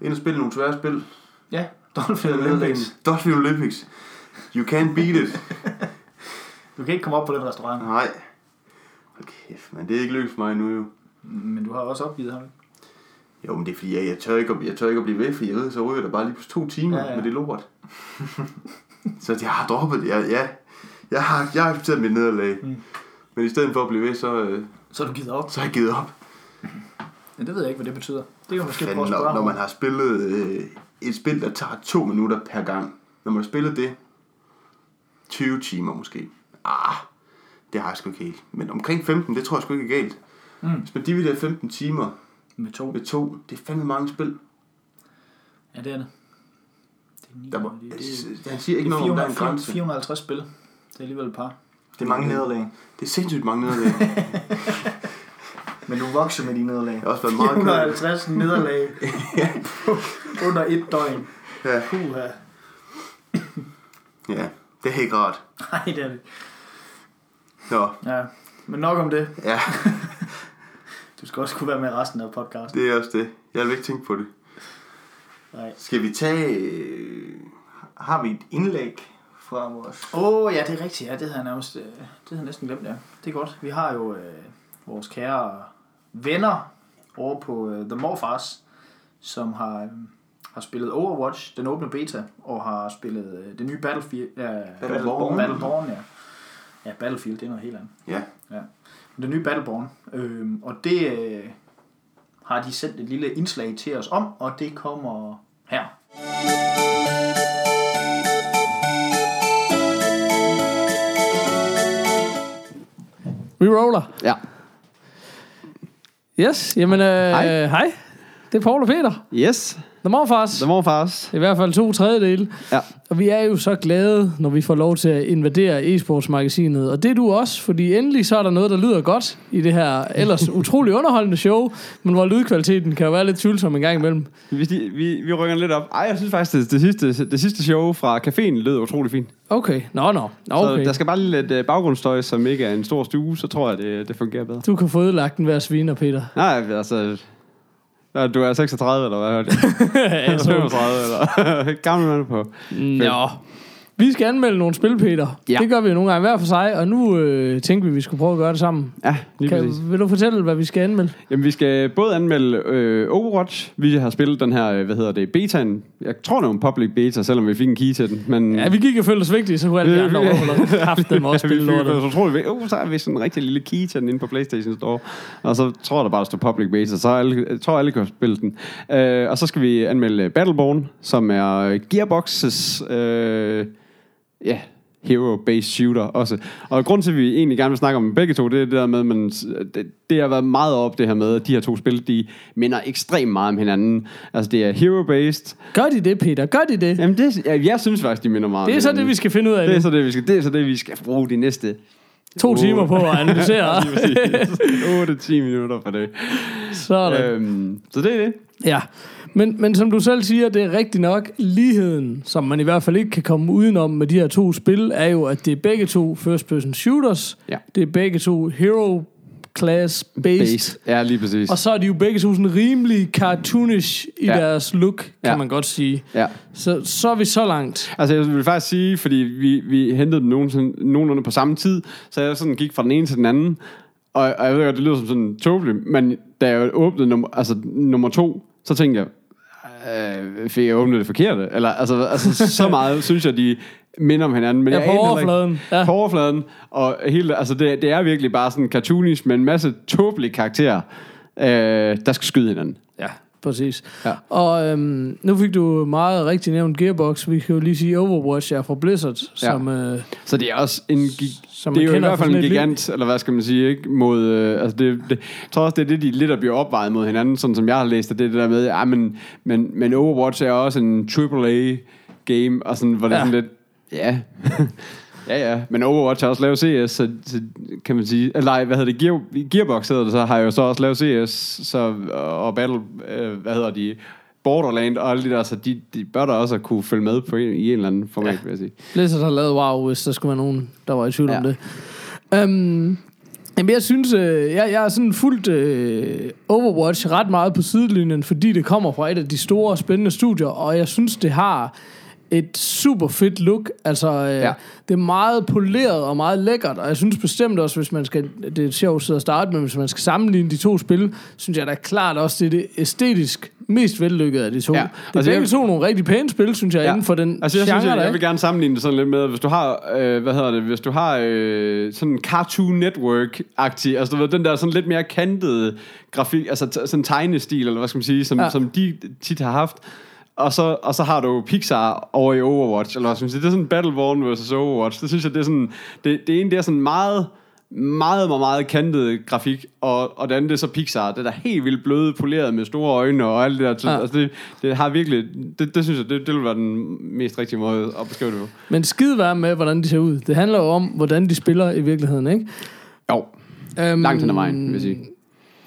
Ind og spille nogle svære spil. ja, Dolphin Olympics. Dolphin Olympics. You can't beat it. Du kan ikke komme op på den restaurant, Nej. Hold kæft, men det er ikke lykkedes for mig nu jo. men du har også opgivet ham. Jo, men det er fordi, jeg, jeg, tør ikke, at- jeg tør ikke at blive ved, for jeg ved, så ryger der bare lige på to timer Ja, ja, med det lort. så jeg har droppet det. Jeg, ja, jeg har, jeg har accepteret mit nederlag. Mm. Men i stedet for at blive ved, så, øh, Så har du givet op. så har jeg givet op. Ja, det ved jeg ikke, hvad det betyder. Det kan måske prøve at når, spørge når man har spillet øh, et spil, der tager to minutter per gang. Når man har spillet det 20 timer måske. Ah, det har jeg sgu ikke helt. Men omkring 15, det tror jeg sgu ikke er galt. Mm. Hvis man dividerer 15 timer Med to. med to, det er fandme mange spil. Ja, det er det. Det er, ni, Der må, det, det, det, han siger ikke det noget om, der er en 400, grænse. 450 spil. Det er alligevel et par. Det er mange nederlag. Det er sindssygt mange nederlag. Men du vokser med de nederlag. Jeg har også været meget kørt. 450 nederlag under et døgn. Ja, Puha. ja, det er ikke rart. Nej, det er det. Nå, Ja, men nok om det. ja, Du skal også kunne være med resten af podcasten. det er også det. Jeg vil ikke tænke på det. Nej. Skal vi tage... øh, Har vi et indlæg fra vores... Åh, oh, ja, det er rigtigt. Ja, det havde jeg nærmest, øh, det havde jeg næsten glemt, ja. Det er godt. Vi har jo øh, vores kære venner over på øh, The Morfars, som har, øh, har spillet Overwatch, den åbne beta, og har spillet øh, det nye Battlefield. Ja, Battleborn. Battleborn, ja. Ja, Battlefield, det er noget helt andet. Ja, Ja. Det nye Battleborn. Øh, og det øh, har de sendt et lille indslag til os om, og det kommer her. Vi roller. Ja. Yes, jamen øh, Hej. hej. hej. Det er Paul og Peter. Yes. The Morfars. The Morfars. I hvert fald to tredjedele. Ja. Og vi er jo så glade, når vi får lov til at invadere e-sportsmagasinet. Og det er du også, fordi endelig så er der noget, der lyder godt i det her ellers utrolig underholdende show, men hvor lydkvaliteten kan jo være lidt tvivlsom en gang imellem. Vi, vi, vi rykker lidt op. Ej, jeg synes faktisk, det, det, sidste, det sidste show fra caféen lød utrolig fint. Okay, nå nå. Nå, Så Okay. der skal bare lidt øh, baggrundsstøj, som ikke er en stor stue, så tror jeg, det, det fungerer bedre. Du kan få ødelagt den hver sviner, Peter. Nej, altså... ja, Du er 36, eller hvad jeg? Jeg så- 35, eller... Gammel mand på. Nå. Vi skal anmelde nogle spil, Peter. Ja. Det gør vi jo nogle gange hver for sig, og nu øh, tænkte vi, at vi skulle prøve at gøre det sammen. Ja, lige Kan, præcis. vil du fortælle, hvad vi skal anmelde? Jamen, vi skal både anmelde øh, Overwatch. Vi har spillet den her, øh, hvad hedder det, betaen. Jeg tror, det var en public beta, selvom vi fik en key til den. Men Ja, vi gik og følte os vigtige, så kunne alle de andre overholde haft dem også vi spille lortet. så utroligt vigtigt. Uh, så er vi sådan en rigtig lille key til den inde på Playstation Store. Og så tror jeg, der bare står public beta, så alle, jeg tror alle kan spille den. Uh, og så skal vi anmelde Battleborn, som er Gearbox's uh, ja, hero-based shooter også. Og grund til, at vi egentlig gerne vil snakke om begge to, det er det der med, men det, det har været meget op det her med, at de her to spil, de minder ekstremt meget om hinanden. Altså det er hero-based. Gør de det, Peter? Gør de det? Jamen det, ja, jeg synes faktisk, de minder meget Det er så hinanden. det, vi skal finde ud af det er så det, vi skal, det er så det, vi skal bruge de næste To timer på at analysere. 8-10 minutter for det. Sådan. Øhm, så det er det. Ja. Men, men som du selv siger, det er rigtigt nok. Ligheden, som man i hvert fald ikke kan komme udenom med de her to spil, er jo, at det er begge to first-person shooters. Ja. Det er begge to hero class based. Base. Ja, lige præcis. Og så er de jo begge to sådan rimelig cartoonish i Ja. deres look, kan Ja. man godt sige. Ja. Så, så er vi så langt. Altså, jeg vil faktisk sige, fordi vi, vi hentede den nogenlunde, nogenlunde på samme tid, så jeg sådan gik fra den ene til den anden, og, og jeg ved godt, det lyder som sådan tåbeligt, men da jeg åbnede nummer, altså, nummer to, så tænkte jeg, øh, fik jeg åbnet det forkerte? Eller, altså, altså så meget synes jeg, de minder om hinanden. Men Ja, jeg på heller ikke- overfladen. Ja. På overfladen. Og hele, altså det, det er virkelig bare sådan cartoonish med en masse tåbelige karakterer, øh, der skal skyde hinanden. Ja, præcis. Ja. Og øhm, nu fik du meget rigtig nævnt Gearbox. Vi kan jo lige sige, Overwatch er fra Blizzard, som, øh, Så det er også en som det er jo i hvert fald en gigant, eller hvad skal man sige, ikke? Mod, øh, altså det, det, jeg tror også, det er det, de lidt er bliver opvejet mod hinanden, sådan som jeg har læst det, det der med, ja, men, men, men Overwatch er også en AAA-game, og sådan, hvor det Ja. sådan lidt, ja, ja, ja, men Overwatch har også lavet CS, så, så kan man sige, eller nej, hvad hedder det, Gear, Gearbox hedder det, så har jo så også lavet CS, så, og Battle, øh, hvad hedder de, Borderland og alle de der, så de, de bør da også kunne følge med på en, i en eller anden format, ja. vil jeg sige. Blizzard har lavet WoW, hvis der skulle være nogen, der var i tvivl ja. om det. Um, jamen jeg synes, øh, jeg, jeg er sådan fuldt øh, Overwatch ret meget på sidelinjen, fordi det kommer fra et af de store, spændende studier, og jeg synes, det har et super fedt look. Altså, øh, ja. Det er meget poleret og meget lækkert, og jeg synes bestemt også, hvis man skal, det er sjovt at starte med, hvis man skal sammenligne de to spil, synes jeg da klart også, det er det æstetisk mest vellykkede af de to. Ja. Ja. Det er Altså, begge to nogle rigtig pæne spil, synes jeg, ja. inden for den altså, jeg, genre, synes, jeg, der jeg vil gerne sammenligne det sådan lidt med, hvis du har, øh, hvad hedder det, hvis du har øh, sådan en Cartoon Network-agtig, altså du ved, den der sådan lidt mere kantede grafik, altså t- sådan tegnestil, eller hvad skal man sige, som, Ja. ja. som de tit har haft, og så, og så har du Pixar over i Overwatch, eller hvad skal man sige, det er sådan Battleborn versus Overwatch, det synes jeg, det er sådan, det, det ene, det er sådan meget, meget, meget, meget kantet grafik, og, og det andet det er så Pixar, det der helt vildt bløde, poleret med store øjne og alt det der. Ja. Altså det, det har virkelig, det, det synes jeg, det, det vil være den mest rigtige måde at beskrive det på. Men skide være med, hvordan de ser ud. Det handler jo om, hvordan de spiller i virkeligheden, ikke? Jo, Um, langt hen ad vejen, vil jeg sige.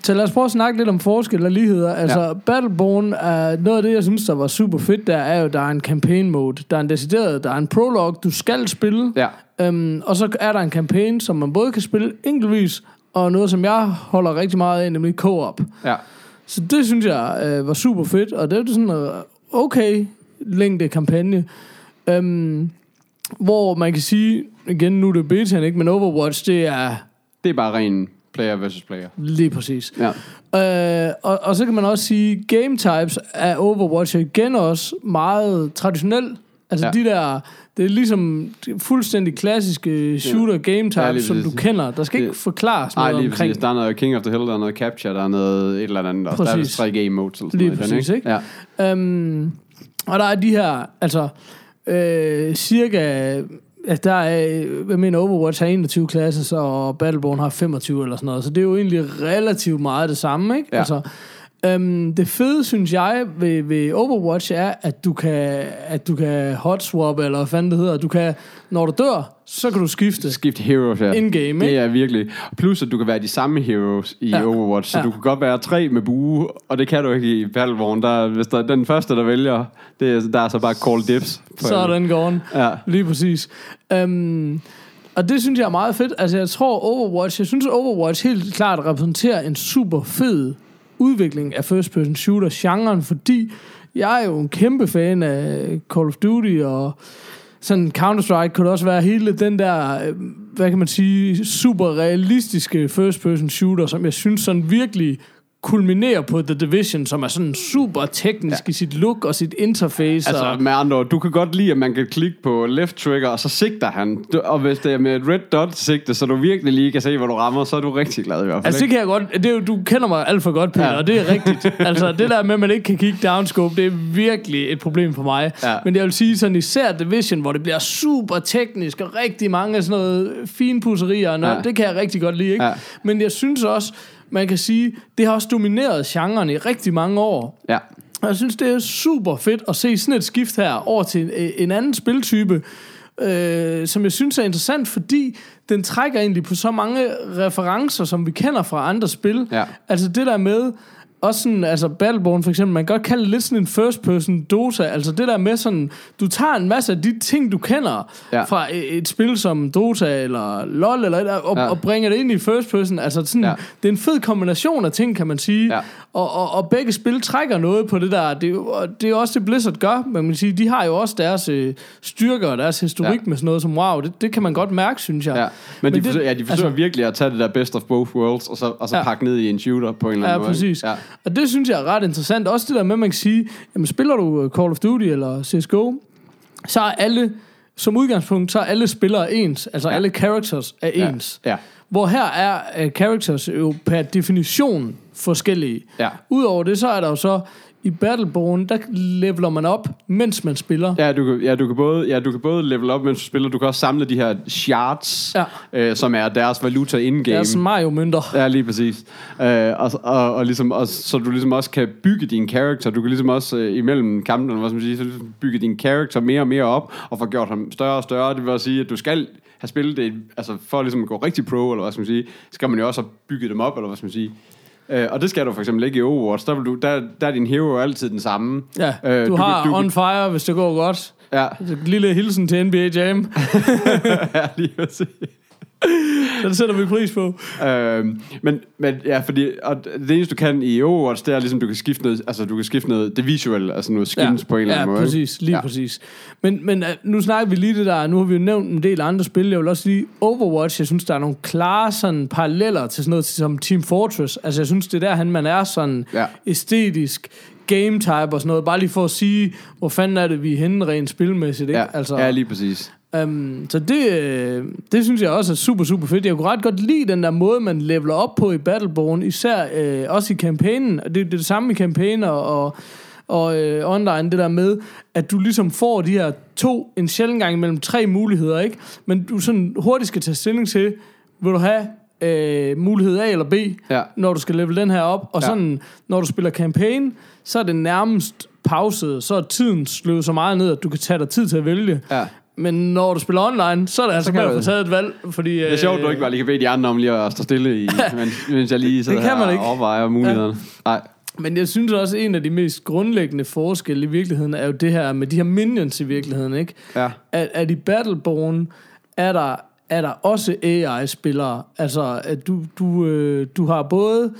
Så lad os prøve at snakke lidt om forskel og ligheder. Altså, ja. Battleborn er noget af det, jeg synes, der var super fedt, der er jo, der er en campaign mode. Der er en decideret, der er en prolog, du skal spille. Ja, Øhm, og så er der en campaign, som man både kan spille enkeltvis, og noget, som jeg holder rigtig meget af, nemlig co-op. ja. Så det synes jeg øh, var super fedt, og det er sådan en okay længde kampagne. Øhm, hvor man kan sige, igen nu er det betaen, ikke? men Overwatch, det er Det er bare ren player versus player. lige præcis. Ja. Øh, og, og så kan man også sige, game types af Overwatch er igen også meget traditionel. Altså ja. Ja. de der, det er ligesom fuldstændig klassiske shooter game types, Ja, lige som du præcis. kender. Der skal ikke Det- forklares Nej, noget lige omkring. præcis. Der er noget King of the Hill, der er noget Capture, der er noget et eller andet. Også. Der er Præcis. vist tre game modes eller sådan Lige noget. i den, præcis, ikke? Ja. Øhm, og der er de her, altså, øh, cirka, der er, jeg mener Overwatch har 21 klasser, og Battleborn har 25 eller sådan noget, så det er jo egentlig relativt meget det samme, ikke? Ja. Altså, øhm, det fede, synes jeg, ved, ved Overwatch er, at du kan, at du kan hot swap, eller hvad fanden det hedder, du kan, når du dør, så kan du skifte Skift heroes, ja. in-game, ikke? Det er virkelig. Plus, at du kan være de samme heroes i Ja. Overwatch. Så Ja. du kan godt være tre med bue, og det kan du ikke i Battleborn. Der, hvis der, den første, der vælger, det er, der er så bare call dips. Så er den gone. Ja. Lige præcis. Um, og det synes jeg er meget fedt. Altså, jeg tror Overwatch, jeg synes Overwatch helt klart repræsenterer en super fed udvikling af first person shooter genren, fordi jeg er jo en kæmpe fan af Call of Duty og sådan Counter-Strike kunne det også være hele den der, øh, hvad kan man sige, super realistiske first person shooter, som jeg synes sådan virkelig kulminerer på The Division, som er sådan super teknisk ja. i sit look og sit interface. Altså, og, med andre ord, du kan godt lide, at man kan klikke på left trigger, og så sigter han. Du- Og hvis det er med et red dot sigte, så du virkelig lige kan se, hvor du rammer, så er du rigtig glad i hvert fald. Altså det kan jeg godt, det er du kender mig alt for godt, Peter, ja. Og det er rigtigt. altså det der med, at man ikke kan kigge downscope, det er virkelig et problem for mig. Ja. Men jeg vil sige sådan især Division, hvor det bliver super teknisk, og rigtig mange af sådan noget fine pusserier, og noget, Ja. det kan jeg rigtig godt lide. Ikke? Ja. Men jeg synes også, man kan sige, det har også domineret genren i rigtig mange år. Ja. Og jeg synes, det er super fedt at se sådan et skift her over til en, en anden spiltype, øh, som jeg synes er interessant, fordi den trækker egentlig på så mange referencer, som vi kender fra andre spil. Ja. Altså det der med, også sådan, altså Battleborn for eksempel, man kan godt kalde det lidt sådan en first person Dota, altså det der med sådan, du tager en masse af de ting, du kender Ja. fra et, et spil som Dota eller LoL, eller, et- og, ja. Og bringer det ind i first person, altså sådan. Ja. det er en fed kombination af ting, kan man sige, Ja. Og, og, og begge spil trækker noget på det der. Det og det er jo også det Blizzard gør. Man kan sige, de har jo også deres øh, styrker og deres historik ja. Ja. med sådan noget som wow. Det, det kan man godt mærke, synes jeg. Ja. Men, Men de, det- forsøger, ja, de forsøger altså- virkelig at tage det der best of both worlds, og så, og så Ja. ja. pakke ned i en shooter på en eller Ja, anden måde. præcis. Ja. Og det synes jeg er ret interessant. Også det der med, at man kan sige, jamen spiller du øh, Call of Duty eller CSGO, så er alle, som udgangspunkt, så er alle spillere ens. Altså ja. Ja. alle characters er Ja. ens. Ja. Hvor her er uh, characters jo per definition forskellige. Ja. Udover det, så er der jo så i Battleborn, der leveler man op, mens man spiller. Ja, du kan, ja, du kan både, ja, du kan både level op, mens du spiller. Du kan også samle de her shards, Ja. øh, som er deres valuta in-game. Er sådan Mario-mønter. Ja, lige præcis. Øh, og, og, og, ligesom også, så du ligesom også kan bygge din character. Du kan ligesom også øh, imellem kampene, hvad skal man sige, så ligesom bygge din character mere og mere op, og få gjort ham større og større. Det vil også sige, at du skal have spillet det, altså for ligesom at gå rigtig pro, eller hvad skal man sige, skal man jo også have bygget dem op, eller hvad skal man sige. Øh, og det skal du for eksempel ikke i Overwatch. Der, vil du, der, der er din hero altid den samme. Ja, Øh, du, du har kan- du- on fire, hvis det går godt. Ja, lille hilsen til NBA Jam. ja lige præcis. Den sætter vi pris på. Øhm, men, men ja, fordi og det eneste du kan i Overwatch, det er ligesom, du kan skifte noget, altså du kan skifte noget, det visuelle, altså noget skins på en eller ja, anden måde. præcis, lige ja. Ja. præcis. Men, men øh, nu snakker vi lige det der, nu har vi jo nævnt en del andre spil, jeg vil også sige, Overwatch, jeg synes, der er nogle klare sådan paralleller til sådan noget som Team Fortress. Altså, jeg synes, det er derhen, man er sådan Ja. æstetisk, game type og sådan noget, bare lige for at sige, hvor fanden er det, vi er henne rent spilmæssigt, ikke? Ja, altså, ja, lige præcis. Um, så det, øh, det synes jeg også er super, super fedt. Jeg kunne ret godt lide den der måde, man leveler op på i Battleborn, især øh, også i kampagnen. Det, det er det samme i kampagner og, og øh, online, det der med, at du ligesom får de her to, en sjældent gang imellem tre muligheder, ikke? Men du sådan hurtigt skal tage stilling til, vil du have øh, mulighed A eller B, Ja. når du skal level den her op. Og Ja. sådan, når du spiller campaign, så er det nærmest pauset, så er tiden slået så meget ned, at du kan tage dig tid til at vælge. Ja. Men når du spiller online, så er det altså kan med at få taget et valg, fordi... Det er sjovt, du ikke bare lige kan bede de andre om lige at stå stille, i, mens, mens jeg lige sidder kan her man og ikke. overvejer mulighederne. Nej. Men jeg synes også, at en af de mest grundlæggende forskelle i virkeligheden er jo det her med de her minions i virkeligheden, ikke? Ja. At, at i Battleborn er der, er der også AI-spillere. Altså, at du, du, øh, du har både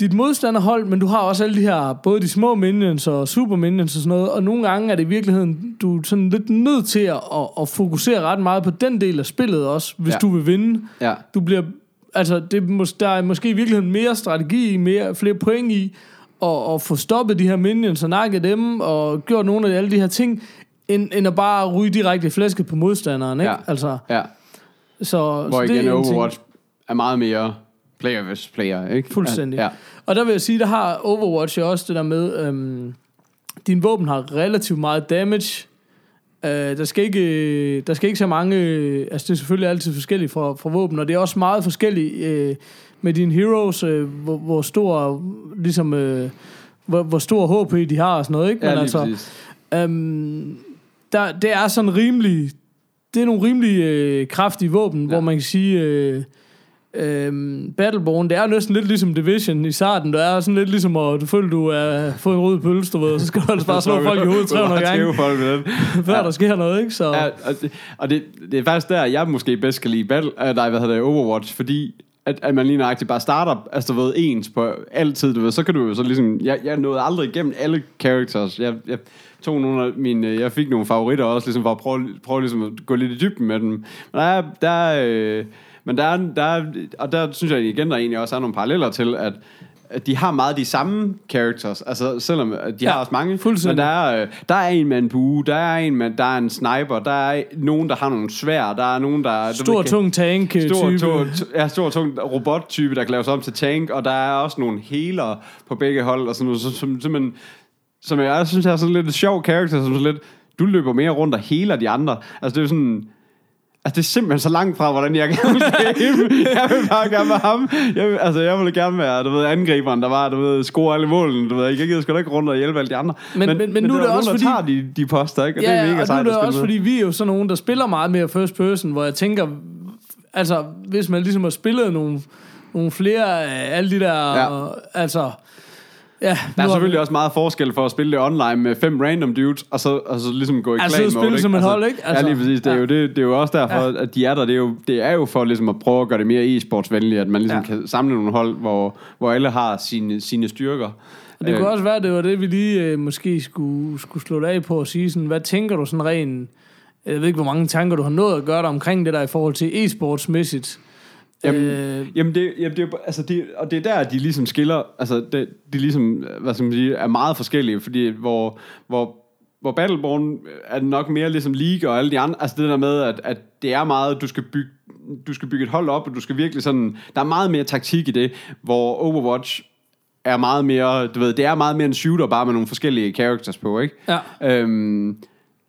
dit modstanderhold, men du har også alle de her, både de små minions og super minions og sådan noget, og nogle gange er det i virkeligheden, du er sådan lidt nødt til at, at, at fokusere ret meget på den del af spillet også, hvis Ja. du vil vinde. Ja. Du bliver, altså, det, mås- der er måske i virkeligheden mere strategi mere, flere point i, at, at få stoppet de her minions og nakket dem, og gjort nogle af alle de her ting, end, end at bare ryge direkte i flæsket på modstanderen, ikke? Ja. Altså, ja. så, Hvor så det igen er en ting. Overwatch er meget mere player versus player, ikke? Fuldstændig. Ja. Og der vil jeg sige, der har Overwatch jo også det der med, øhm, din våben har relativt meget damage. Øh, der, skal ikke, der skal ikke så mange... øh, Altså, det er selvfølgelig altid forskelligt fra, fra våben, og det er også meget forskelligt øh, med dine heroes, øh, hvor, hvor stor, ligesom, øh, hvor, hvor stor HP de har og sådan noget, ikke? Ja, lige altså, øhm, der, det er sådan rimelig... Det er nogle rimelig øh, kraftige våben, ja. hvor man kan sige... Øh, Øhm, Battleborn, det er næsten lidt ligesom Division i starten. Det er sådan lidt ligesom, at du føler, du er fået en rød pølse, du ved, så skal du altså bare slå folk i hovedet 300 gange, folk med den. før Ja. der sker noget, ikke? Så, Ja, og det, og det, det er faktisk der, jeg måske bedst kan lide Battle, uh, nej, hvad hedder det, Overwatch, fordi at, at man lige nøjagtigt bare starter, altså du ved, ens på altid, du ved, så kan du jo så ligesom, jeg, jeg nåede aldrig igennem alle characters, jeg, jeg tog nogle af mine, øh, jeg fik nogle favoritter også, ligesom for at prøve, prøve ligesom at gå lidt i dybden med dem, men der er, der er, øh, men der er, der er, og der synes jeg igen, der egentlig også er nogle paralleller til, at de har meget de samme characters, altså selvom de Ja, har også mange, men der er, øh, der er en med en bue, der er en med, der er en sniper, der er nogen, der har nogle svær, der er nogen, der... stor, tung tank øh, Stor, to, ja, stor, tung robottype, der kan laves om til tank, og der er også nogle healer på begge hold, og sådan noget, som, som, som, som jeg synes er sådan lidt sjov karakter, som sådan lidt, du løber mere rundt og healer de andre. Altså det er sådan, Altså, det er simpelthen så langt fra, hvordan jeg gerne vil game. Jeg vil bare gerne være ham. Jeg vil, altså, jeg ville gerne være, du ved, angriberen, der var, du ved, score alle målene. Du ved, jeg gider sgu da ikke rundt og hjælpe alle de andre. Men- men- men nu er det nogen, også der fordi- tager de, de poster, ikke? Og Ja, det er mega og nu sejt er at det også, med. fordi vi er jo sådan nogen, der spiller meget mere first person, hvor jeg tænker, altså, hvis man ligesom har spillet nogle, nogle flere af alle de der, Ja. altså, ja. Der er vi- selvfølgelig også meget forskel for at spille det online med fem random dudes, og så, og så ligesom gå i Altså, spille mode, som et hold, ikke? Altså, Altså, ja, lige præcis. Det er, ja. jo, det, det er jo også derfor, at de er der. Det er jo, det er jo for ligesom at prøve at gøre det mere e-sportsvenligt, at man ligesom Ja. kan samle nogle hold, hvor, hvor alle har sine, sine styrker. Og det kunne Øh, også være, at det var det, vi lige øh, måske skulle, skulle slå af på og sige sådan, hvad tænker du sådan rent, jeg ved ikke, hvor mange tanker du har nået at gøre dig omkring det der i forhold til e-sportsmæssigt. Jamen, øh, Jamen, det, jamen det, er altså det, og det er der, de ligesom skiller, altså det, de ligesom, hvad skal man sige, er meget forskellige, fordi hvor, hvor, hvor Battleborn er nok mere ligesom League og alle de andre, altså det der med, at, at det er meget, du skal bygge, du skal bygge et hold op, og du skal virkelig sådan, der er meget mere taktik i det, hvor Overwatch er meget mere, du ved, det er meget mere en shooter, bare med nogle forskellige characters på, ikke? ja. Øhm,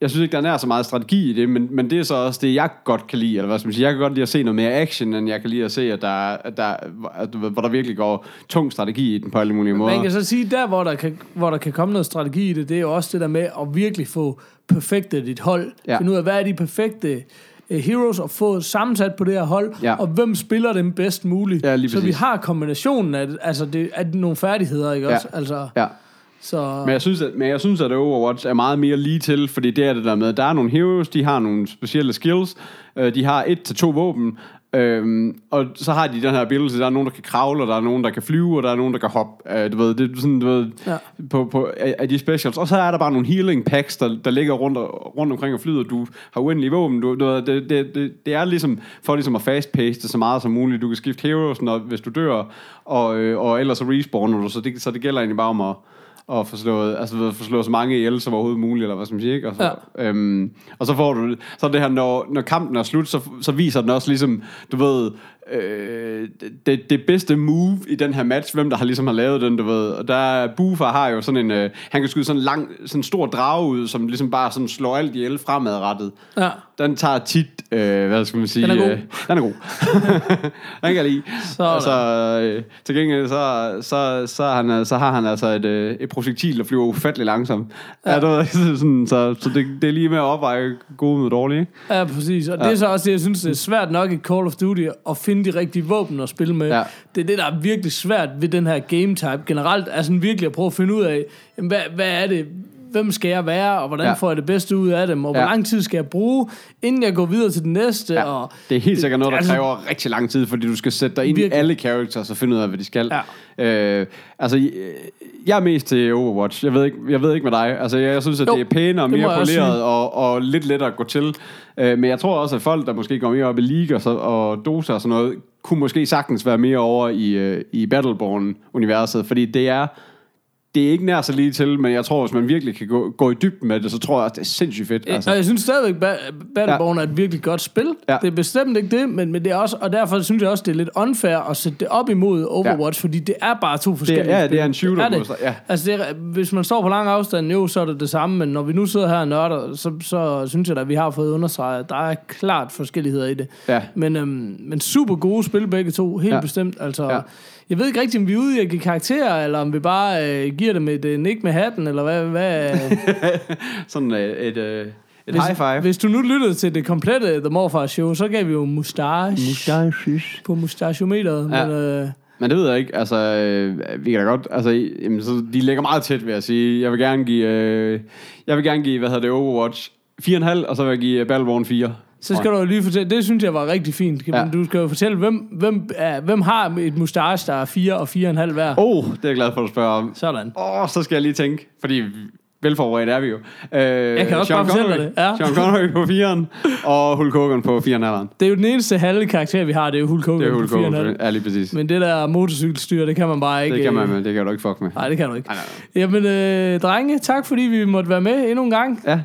jeg synes ikke, der er så meget strategi i det, men, men det er så også det, jeg godt kan lide. Eller hvad skal man sige? Jeg kan godt lide at se noget mere action, end jeg kan lide at se, at der, er- at der, at, hvor der virkelig går tung strategi i den på alle mulige måder. Man kan så sige, der hvor der, kan, hvor der kan komme noget strategi i det, det er jo også det der med at virkelig få perfektet dit hold. Ja. Finde ud af, hvad er de perfekte uh, heroes, og få sammensat på det her hold, Ja. og hvem spiller dem bedst muligt. Ja, så vi har kombinationen af, altså det, af nogle færdigheder, ikke Ja. også? Altså, Ja. Så, Men jeg, synes, at, men jeg synes, at Overwatch er meget mere lige til, fordi det er det der med, der er nogle heroes, de har nogle specielle skills, øh, de har et til to våben, Øhm, og så har de den her ability, der er nogen, der kan kravle, og der er nogen, der kan flyve, og der er nogen, der kan hoppe. Øh, du ved, det er sådan, du ved, Ja. på, på, af, de specials. Og så er der bare nogle healing packs, der, der ligger rundt, og- rundt omkring og flyder. Du har uendelige våben. Du, du, ved, det, det, det, det, er ligesom for ligesom at fast-pace det så meget som muligt. Du kan skifte heroes, når, hvis du dør, og, øh, og ellers så respawner du. Så det, så det gælder egentlig bare om at, at få slået, altså, få slået så mange ihjel som overhovedet muligt, eller hvad skal man sige, ikke? Og så, ja. øhm, og så får du, så det her, når, når kampen er slut, så, så viser den også ligesom, du ved, øh, det, det bedste move i den her match, hvem der har ligesom har lavet den, du ved. Og der er Bufa har jo sådan en, øh, han kan skyde sådan en lang, sådan en stor drage ud, som ligesom bare sådan slår alt ihjel fremadrettet. Ja. Den tager tit, øh, hvad skal man sige? Den er god. Øh, den er god. den kan jeg lide. Sådan. Altså, øh, til gengæld, så, så, så, han, så har han altså et, øh, et projektil, der flyver ufattelig langsomt. Ja. Ja, du ved, sådan, så, så det, det er lige med at opveje gode med dårlige. Ja, præcis. Og ja. det er så også det, jeg synes, det er svært nok i Call of Duty at finde de rigtige våben at spille med. Ja. Det er det, der er virkelig svært ved den her game type. Generelt er sådan virkelig at prøve at finde ud af, jamen, hvad, hvad er det, hvem skal jeg være, og hvordan Ja. får jeg det bedste ud af dem, og hvor Ja. lang tid skal jeg bruge, inden jeg går videre til den næste. Ja. Og Det er helt sikkert noget, der altså- kræver rigtig lang tid, fordi du skal sætte dig ind i Virkelig. alle characters og finde ud af, hvad de skal. Ja. Øh, altså, øh, jeg er mest til Overwatch. Jeg ved ikke, jeg ved ikke med dig. Altså, jeg, jeg synes, at Jo, det er pænere, det mere poleret og, og lidt lettere at gå til. Øh, men jeg tror også, at folk, der måske går mere op i League og, så, og Dota og sådan noget, kunne måske sagtens være mere over i, øh, i Battleborn-universet, fordi det er det er ikke nær så lige til, men jeg tror, hvis man virkelig kan gå, gå i dybden med det, så tror jeg også, det er sindssygt fedt. Altså. Og jeg synes stadigvæk, at Battleborn ja. er et virkelig godt spil. Ja. Ja. Det er bestemt ikke det, men, men det er også, og derfor synes jeg også, det er lidt unfair at sætte det op imod Overwatch, ja. fordi det er bare to forskellige ja, spil. det er en shooter, Det er det. ja. Altså, det er, hvis man står på lang afstand, jo, så er det det samme, men når vi nu sidder her og nørder, så, så synes jeg da, at vi har fået understreget, at der er klart forskelligheder i det. Ja. Men, øhm, men super gode spil begge to, helt Ja. ja. bestemt. Altså, Ja. Jeg ved ikke rigtig, om vi er ude i at give karakterer, eller om vi bare øh, giver dem et øh, nik med hatten, eller hvad... hvad Sådan øh, et, øh, et hvis, high five. Hvis du nu lyttede til det komplette The Morfar Show, så gav vi jo mustache på mustachiometeret. Ja. Ja. Men, øh, Men det ved jeg ikke. Altså, øh, vi kan da godt... Altså, jamen, så de ligger meget tæt, vil jeg sige. Jeg vil gerne give... Øh, jeg vil gerne give, hvad hedder det, Overwatch 4,5, og så vil jeg give Battleborn 4. så skal du lige fortælle, det synes jeg var rigtig fint. Ja. Ja. Du skal jo fortælle, hvem, hvem, er, hvem har et mustache, der er 4 og 4,5 hver. Oh, det er jeg glad for, at du spørger om. Sådan. Åh, oh, så skal jeg lige tænke, fordi velforberedt er vi jo. Øh, jeg kan også bare fortælle dig det, ja. Sean Connery på 4'eren, og Hulk Hogan på 4,5'eren. Det er jo den eneste halve karakter, vi har, det er jo Hulk Hogan Det er Hulk på Hogan. 4,5. Ja, lige præcis. Men det der motorcykelstyr, det kan man bare ikke... Det kan man, øh, men det kan du ikke fuck med. Nej, det kan du ikke. Nej, nej, Jamen, øh, drenge, tak fordi vi måtte være med endnu en gang. Ja,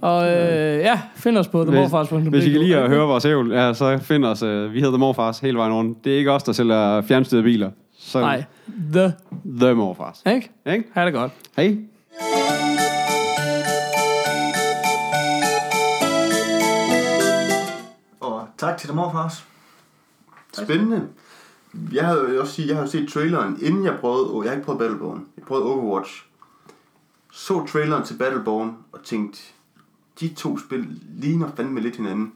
Og øh, ja, find os på themorfars.dk. hvis I kan lide at høre vores ævl, ja, så find os. Øh, vi hedder The Morfars hele vejen rundt. Det er ikke os, der sælger fjernstyrede biler. Så Nej, the, The Morfars. ikke? Ikke? Ha' det godt. Hej. Og tak til dig, morfars. Spændende. Jeg havde jo også sige, jeg har set traileren, inden jeg prøvede, jeg har ikke prøvet Battleborn, jeg prøvede Overwatch. Så traileren til Battleborn og tænkte, de to spil ligner fandme lidt hinanden.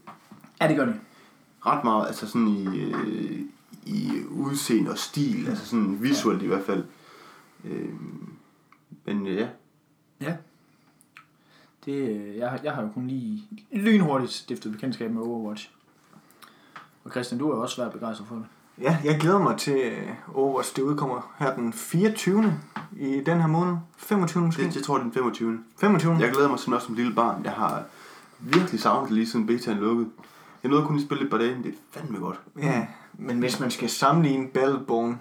Ja, det gør det. Ret meget, altså sådan i, øh, i udseende og stil, altså sådan visuelt i hvert fald. Øh, men ja, Ja. Det, øh, jeg, jeg har jo kun lige lynhurtigt stiftet bekendtskab med Overwatch. Og Christian, du er også svært begejstret for det. Ja, jeg glæder mig til øh, Overwatch. Det udkommer her den 24. i den her måned. 25. måske? det, jeg tror det er den 25. 25. Jeg glæder mig sådan også som lille barn. Jeg har virkelig savnet det lige siden betaen lukkede. Jeg nåede kun lige spille et par dage, men det er fandme godt. Ja, men hvis man skal sammenligne Battleborn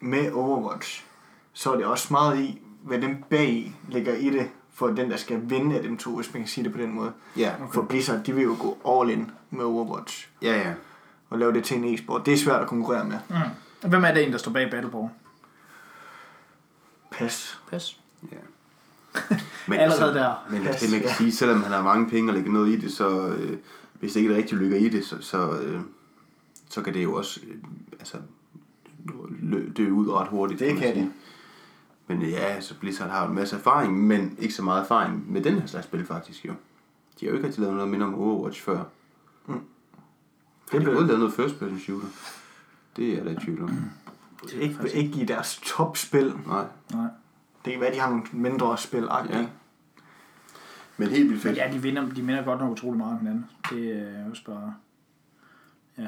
med Overwatch, så er det også meget i, hvad dem bag ligger i det, for den, der skal vinde af dem to, hvis man kan sige det på den måde. Ja, Okay. For Blizzard, de vil jo gå all in med Overwatch ja, ja. Og lave det til en e-sport. Det er svært at konkurrere med. Mm. Hvem er det en, der står bag Battleborn? Pas. Pas. ja. Men Allerede der. Men altså, det man kan sige, selvom han har mange penge og lægger noget i det, så øh, hvis det ikke rigtig lykker i det, så, så, øh, så kan det jo også øh, altså, lø- dø ud ret hurtigt. Det kan sige. det. Men øh, ja, så Blizzard har jo en masse erfaring, men ikke så meget erfaring med den her slags spil faktisk jo. De har jo ikke rigtig lavet noget mindre om Overwatch før. Det er blev- både lavet noget first person shooter. Det er der i tvivl om. Det er ikke, ikke i deres topspil. Nej. Nej. Det kan være, de har nogle mindre spil Ja. Men helt vildt Men fedt. ja, de vinder, de minder godt nok utrolig meget om hinanden. Det er jo også bare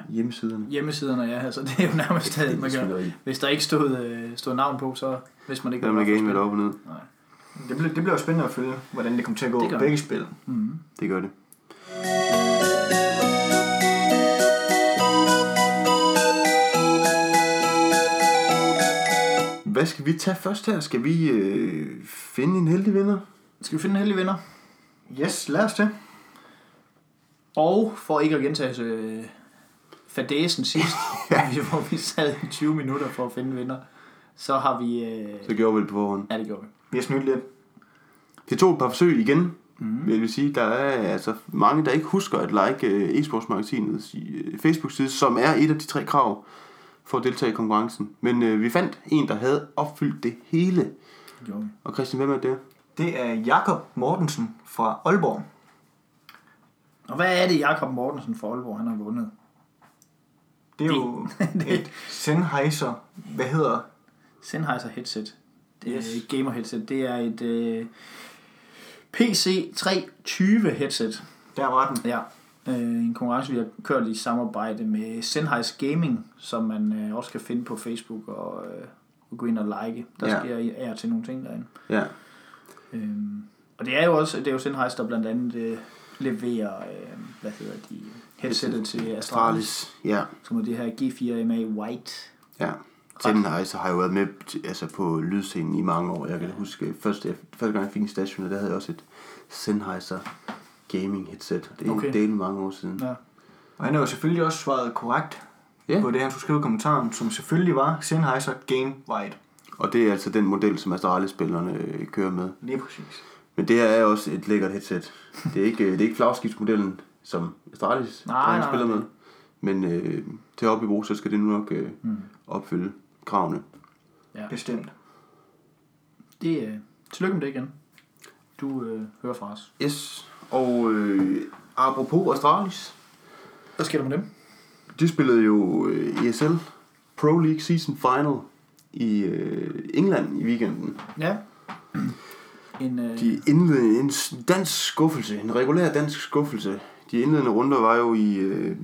Hjemmesiderne. hjemmesiderne, ja. Altså, det er jo nærmest, Det er man spilleri. hvis der ikke stod, øh, stod navn på, så hvis man ikke Der er man game med op og ned. Nej. Det bliver, det bliver jo spændende at følge, hvordan det kommer til at gå Det gør begge spil. Mm. Det gør det. Hvad skal vi tage først her? Skal vi øh, finde en heldig vinder? Skal vi finde en heldig vinder? Yes, lad os det. Og for ikke at gentage øh, fadesen sidst, vi- hvor vi sad i 20 minutter for at finde vinder, så har vi... Øh... Så gjorde vi det på forhånd. Ja, det gjorde vi. Vi har snydt lidt. Det tog et par forsøg igen, mm. vil jeg sige. Der er altså mange, der ikke husker at like øh, e-sportsmagasinets øh, Facebook-side, som er et af de tre krav for at deltage i konkurrencen. Men øh, vi fandt en, der havde opfyldt det hele. Vi. Og Christian, hvem er det? Det er Jakob Mortensen fra Aalborg. Og hvad er det, Jakob Mortensen for Aalborg, han har vundet? Det er jo et Sennheiser, hvad hedder Sennheiser headset. Det er Yes. et gamer headset. Det er et øh, PC 320 headset. Der var den. Ja. Øh, en konkurrence, vi har kørt i samarbejde med Sennheiser Gaming, som man øh, også kan finde på Facebook og, øh, og gå ind og like. Der Ja. ja. sker af til nogle ting derinde. Ja. Øhm, og det er jo også det er jo Sennheiser, der blandt andet øh, leverer, øh, hvad hedder de, headsetet til Astralis. Ja. som er det her G4MA White. Ja. Sennheiser har jo været med altså på lydscenen i mange år. Jeg kan huske, første, første gang jeg fik en station, der havde jeg også et Sennheiser gaming headset. Det er okay. Del mange år siden. Ja. Og han har jo selvfølgelig også svaret korrekt Ja. på det, han skulle skrive i kommentaren, som selvfølgelig var Sennheiser Game White. Og det er altså den model, som Astralis-spillerne øh, kører med. Lige præcis. Men det her er også et lækkert headset. Det er ikke, det er ikke flagskibsmodellen, som Astralis Nej, nej, spiller nej. med. Men øh, til op i brug, så skal det nu nok øh, Mm. opfylde kravene. Bestemt. Det, øh, tillykke med det igen. Du øh, hører fra os. Yes. Og øh, apropos Astralis, Hvad sker der med dem? de spillede jo øh, ESL Pro League Season Final i øh, England i weekenden. Ja. En, øh, De indledende, en dansk skuffelse, en regulær dansk skuffelse. De indledende runder var jo i, øh,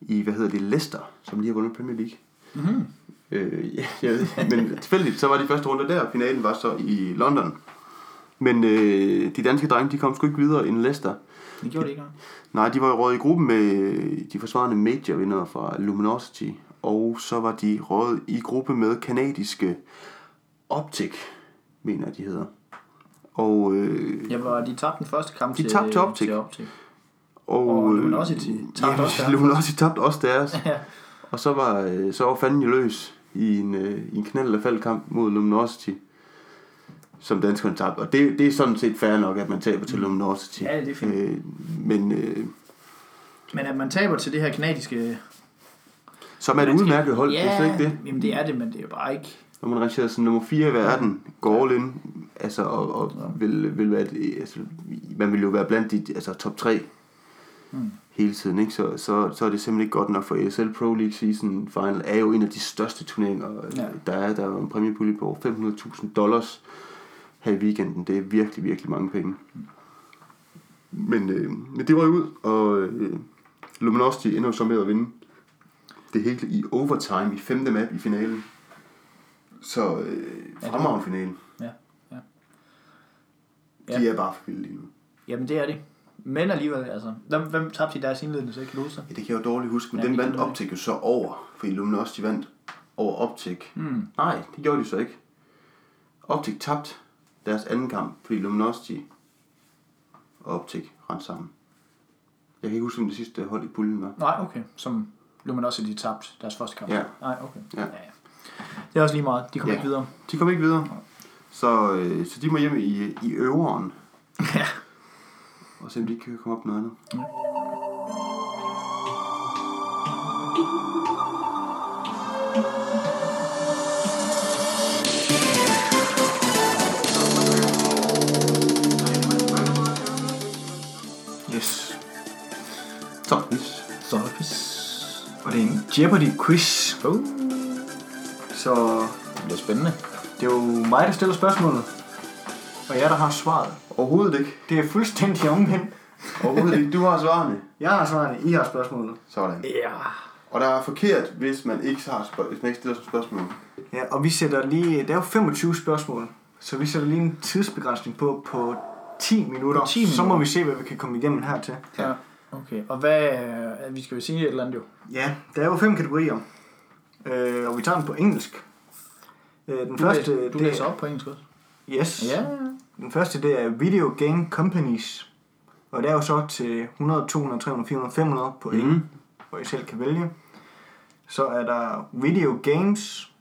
i hvad hedder det, Leicester, som lige har vundet Premier League. mm-hmm. Øh, ja, jeg ved, men tilfældigt, så var de første runder der, finalen var så i London. Men øh, de danske drenge, de kom sgu ikke videre end Leicester. Det gjorde det ikke. Nej, de var jo røget i gruppen med de forsvarende major-vinder fra Luminosity, og så var de røget i gruppe med kanadiske Optic, mener jeg, de hedder. Og, øh, Ja, hvor de tabte den første kamp De til, tabte Optic. til Optic. og, Og øh, Luminosity tabte ja, også deres. Luminosity tabte også deres. Ja. Og så var, øh, så var fanden løs i en, øh, i en knald af faldkamp mod Luminosity, som danskerne tabte. Og det, det er sådan set fair nok, at man taber til Luminosity. Ja, det er fint. Øh, men øh, Men at man taber til det her kanadiske... som er et udmærket hold, ja, det er ikke det. Jamen det er det, men det er bare ikke... Når man rangerer som nummer 4 i verden, går all in, altså, og, og vil, vil være, altså, man vil jo være blandt de altså, top 3 Mm. hele tiden, ikke? Så, så, så er det simpelthen ikke godt nok for ESL Pro League Season Final er jo en af de største turneringer, Ja. der er. Der er en præmiepulje på over 500.000 dollars her i weekenden. Det er virkelig, virkelig mange penge. Men, øh, men det var jo ud, og øh, Luminosity ender jo så med at vinde det hele i overtime i femte map i finalen. Så øh, Ja, fremragende finalen. Ja, ja. De er bare for vilde lige nu. Jamen det er det. Men alligevel, altså... Hvem, hvem tabte i deres indledende, så kan du huske det? Ja, det kan jeg jo dårligt huske, men Ja, ja, den vandt kan Optic jo så over, fordi Luminosity vandt over Optic. Mm. Nej, det gjorde de så ikke. Optic tabte deres anden kamp, fordi Luminosity og Optic rendte sammen. Jeg kan ikke huske, hvem det sidste hold i puljen var. Nej, okay. Som Luminosity tabte deres første kamp. Ja. Nej, okay. Ja. ja, ja. Det er også lige meget. De kommer Ja. ikke videre. De kom ikke videre. Så, øh, så de må hjem i, i øveren. Ja. Og se om de ikke kan komme op med noget andet. Yes. Jeopardy quiz. Uh, Så det bliver spændende. det er jo mig, der stiller spørgsmålet. Og jeg, der har svaret. Overhovedet ikke. Det er fuldstændig omvendt. Overhovedet ikke. Du har svarene. Jeg har svarene, I har spørgsmålet. Sådan. Ja. Og der er forkert, hvis man ikke, har spørg- hvis man ikke stiller som spørgsmål. Ja, og vi sætter lige, der er jo 25 spørgsmål, så vi sætter lige en tidsbegrænsning på på 10 minutter. På 10 Så må minutter. vi se, hvad vi kan komme igennem her til. Ja. Okay, og hvad... øh, Vi skal jo sige et eller andet jo. Ja, der er jo fem kategorier, øh, og vi tager den på engelsk. Øh, den Du, første, læser, du det læser er, op på engelsk også. Yes. Ja. Den første, det er Video Game Companies. Og det er jo så til 100, 200, 300, 400, 500 point. Mhm. hvor I selv kan vælge. Så er der Video Games.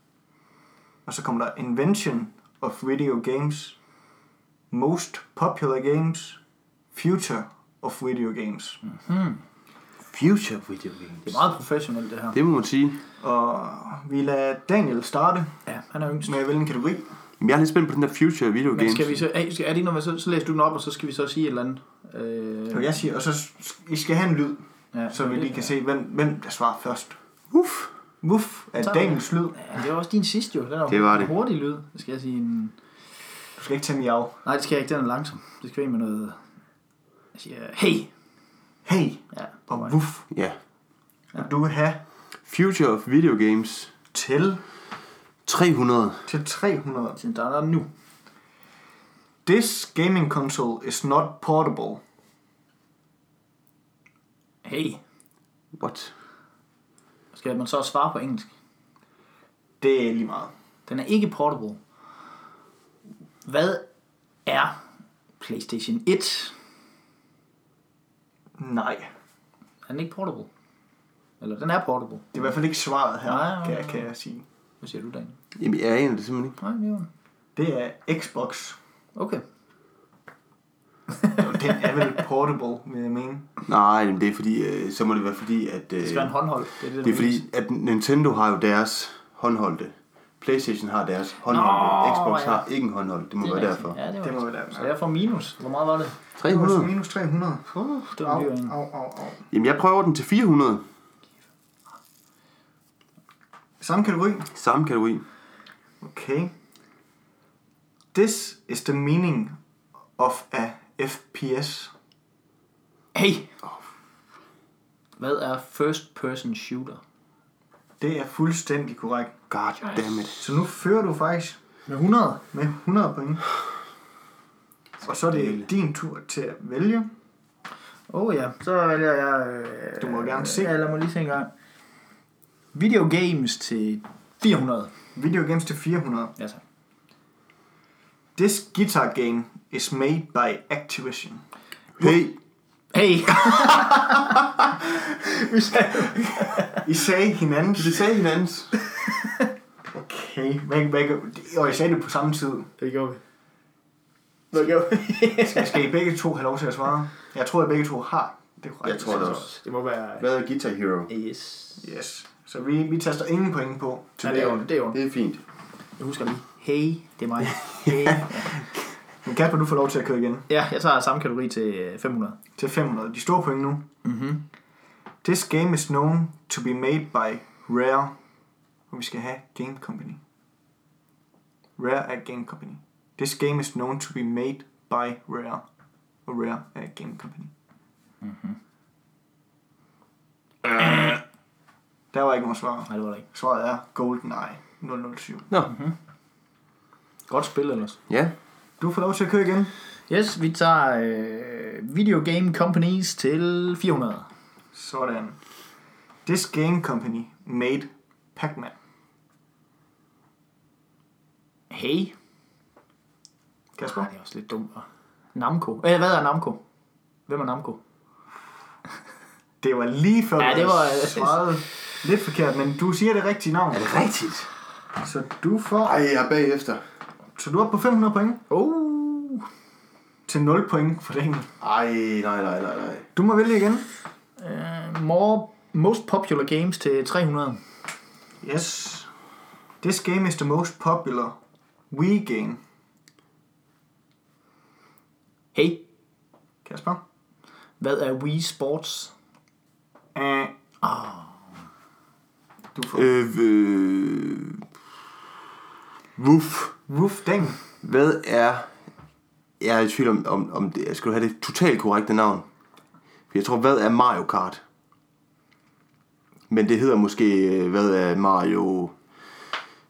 Og så kommer der Invention of Video Games. Most Popular Games. Future of Video Games. Future video games. Det er meget professionelt, det her. Det må man sige. Og vi lader Daniel starte Ja, han er yngst. med at vælge en kategori. Men jeg er lidt spændt på den der future video Men games. skal vi så, hey, skal, er det ikke noget, så, så læser du den op, og så skal vi så sige et eller andet. Øh, Og jeg siger, og så I skal have en lyd, ja, så vi lige kan se, hvem, hvem der svarer først. Uff. Wuff er Daniels lyd. Ja, det var også din sidste jo. Den er Det var en det. hurtig lyd. Det skal jeg sige en... Du skal ikke tage miau. Nej, det skal jeg ikke. Den er langsom. Det skal være med noget... Jeg siger, hey! Hey, Ja, og wuff. Ja. Og du vil have Future of video games. til, 300. til 300. Den der er nu. This gaming console is not portable. Hey! What? Skal man så svare på engelsk? Det er lige meget. Den er ikke portable. Hvad er PlayStation 1? Nej. Er den ikke portable? Eller den er portable. Det er i hvert fald ikke svaret her, Nej, nej, kan, jeg, kan jeg sige. Hvad siger du, Daniel? Jamen, jeg aner det simpelthen ikke. Nej, det var Det er Xbox. Okay. Den er vel portable, vil jeg mene. Nej, men det er fordi, øh, så må det være fordi, at... Øh, Det skal være en håndhold. Det er, det, det er fordi, at Nintendo har jo deres håndholdte. Playstation har deres håndholdte. Nå, Xbox ja. har ikke en håndholdt. Det må det være rigtigt. derfor. Ja, det, Det må være derfor. Så jeg får minus. Hvor meget var det? 300. Minus 300. Uh, det var Au, en dyr en. au, au, au. Jamen, jeg prøver den til 400. Samme kategori. Samme kategori. Okay. This is the meaning of a FPS. Hey! Hvad er first person shooter? Det er fuldstændig korrekt. God damn it. Så nu fører du faktisk Med 100? med 100 point. Og så er det din tur til at vælge. Åh oh, ja, så vælger jeg... Øh, Du må gerne se. Ja, lad mig lige se en gang. Video games til 400. Video games til 400. Ja, tak. This guitar game is made by Activision. Hey, Hey! I sagde hinanden. det sagde hinandens. Okay. Hvad, hvad, og I sagde det på samme tid. det gjorde vi. Hvad gjorde vi? Skal, skal I begge to have lov til at svare? Jeg tror, at begge to har. Det er korrekt. Jeg tror det også. det må være... Hvad er Guitar Hero? Yes. Yes. Så vi, vi taster ingen point på. Ja, det er jo det. Er. Det er fint. Jeg husker lige. Hey, det er mig. Hey. Men Kasper, du får lov til at køre igen. Ja, jeg tager samme kategori til øh, 500. Til 500. De store point nu. Mhm. This game is known to be made by Rare. Og vi skal have Game Company. Rare er Game Company. This game is known to be made by Rare. Og Rare er Game Company. Der var ikke nogen svar. Nej, det var det ikke. Svaret er GoldenEye 007. Nå, Godt spil ellers. ja. Du får lov til at køre igen. Yes, vi tager øh, Video Game Companies til 400. Sådan. This game company made Pac-Man. Hey. Kasper? Nej, det er også lidt dumt. Namco. Øh, hvad er Namco? Hvem er Namco? Det var lige før, Ja, det var- svaret lidt forkert, men du siger det rigtige navn. Er det rigtigt? Så du får... Ej, jeg er bagefter. Så du er oppe på 500 point Oh. til 0 point for den. Ej, nej, nej, nej, nej. Du må vælge igen. Uh, more most popular games til 300. Yes. This game is the most popular Wii game. Hey, Kasper? hvad er Wii Sports? Uh. Du får... Øh, øh, Woof. Woof Dang. Hvad er... Jeg er i tvivl om, om, om det, skal du have det totalt korrekte navn? For jeg tror, hvad er Mario Kart? Men det hedder måske, øh, hvad er Mario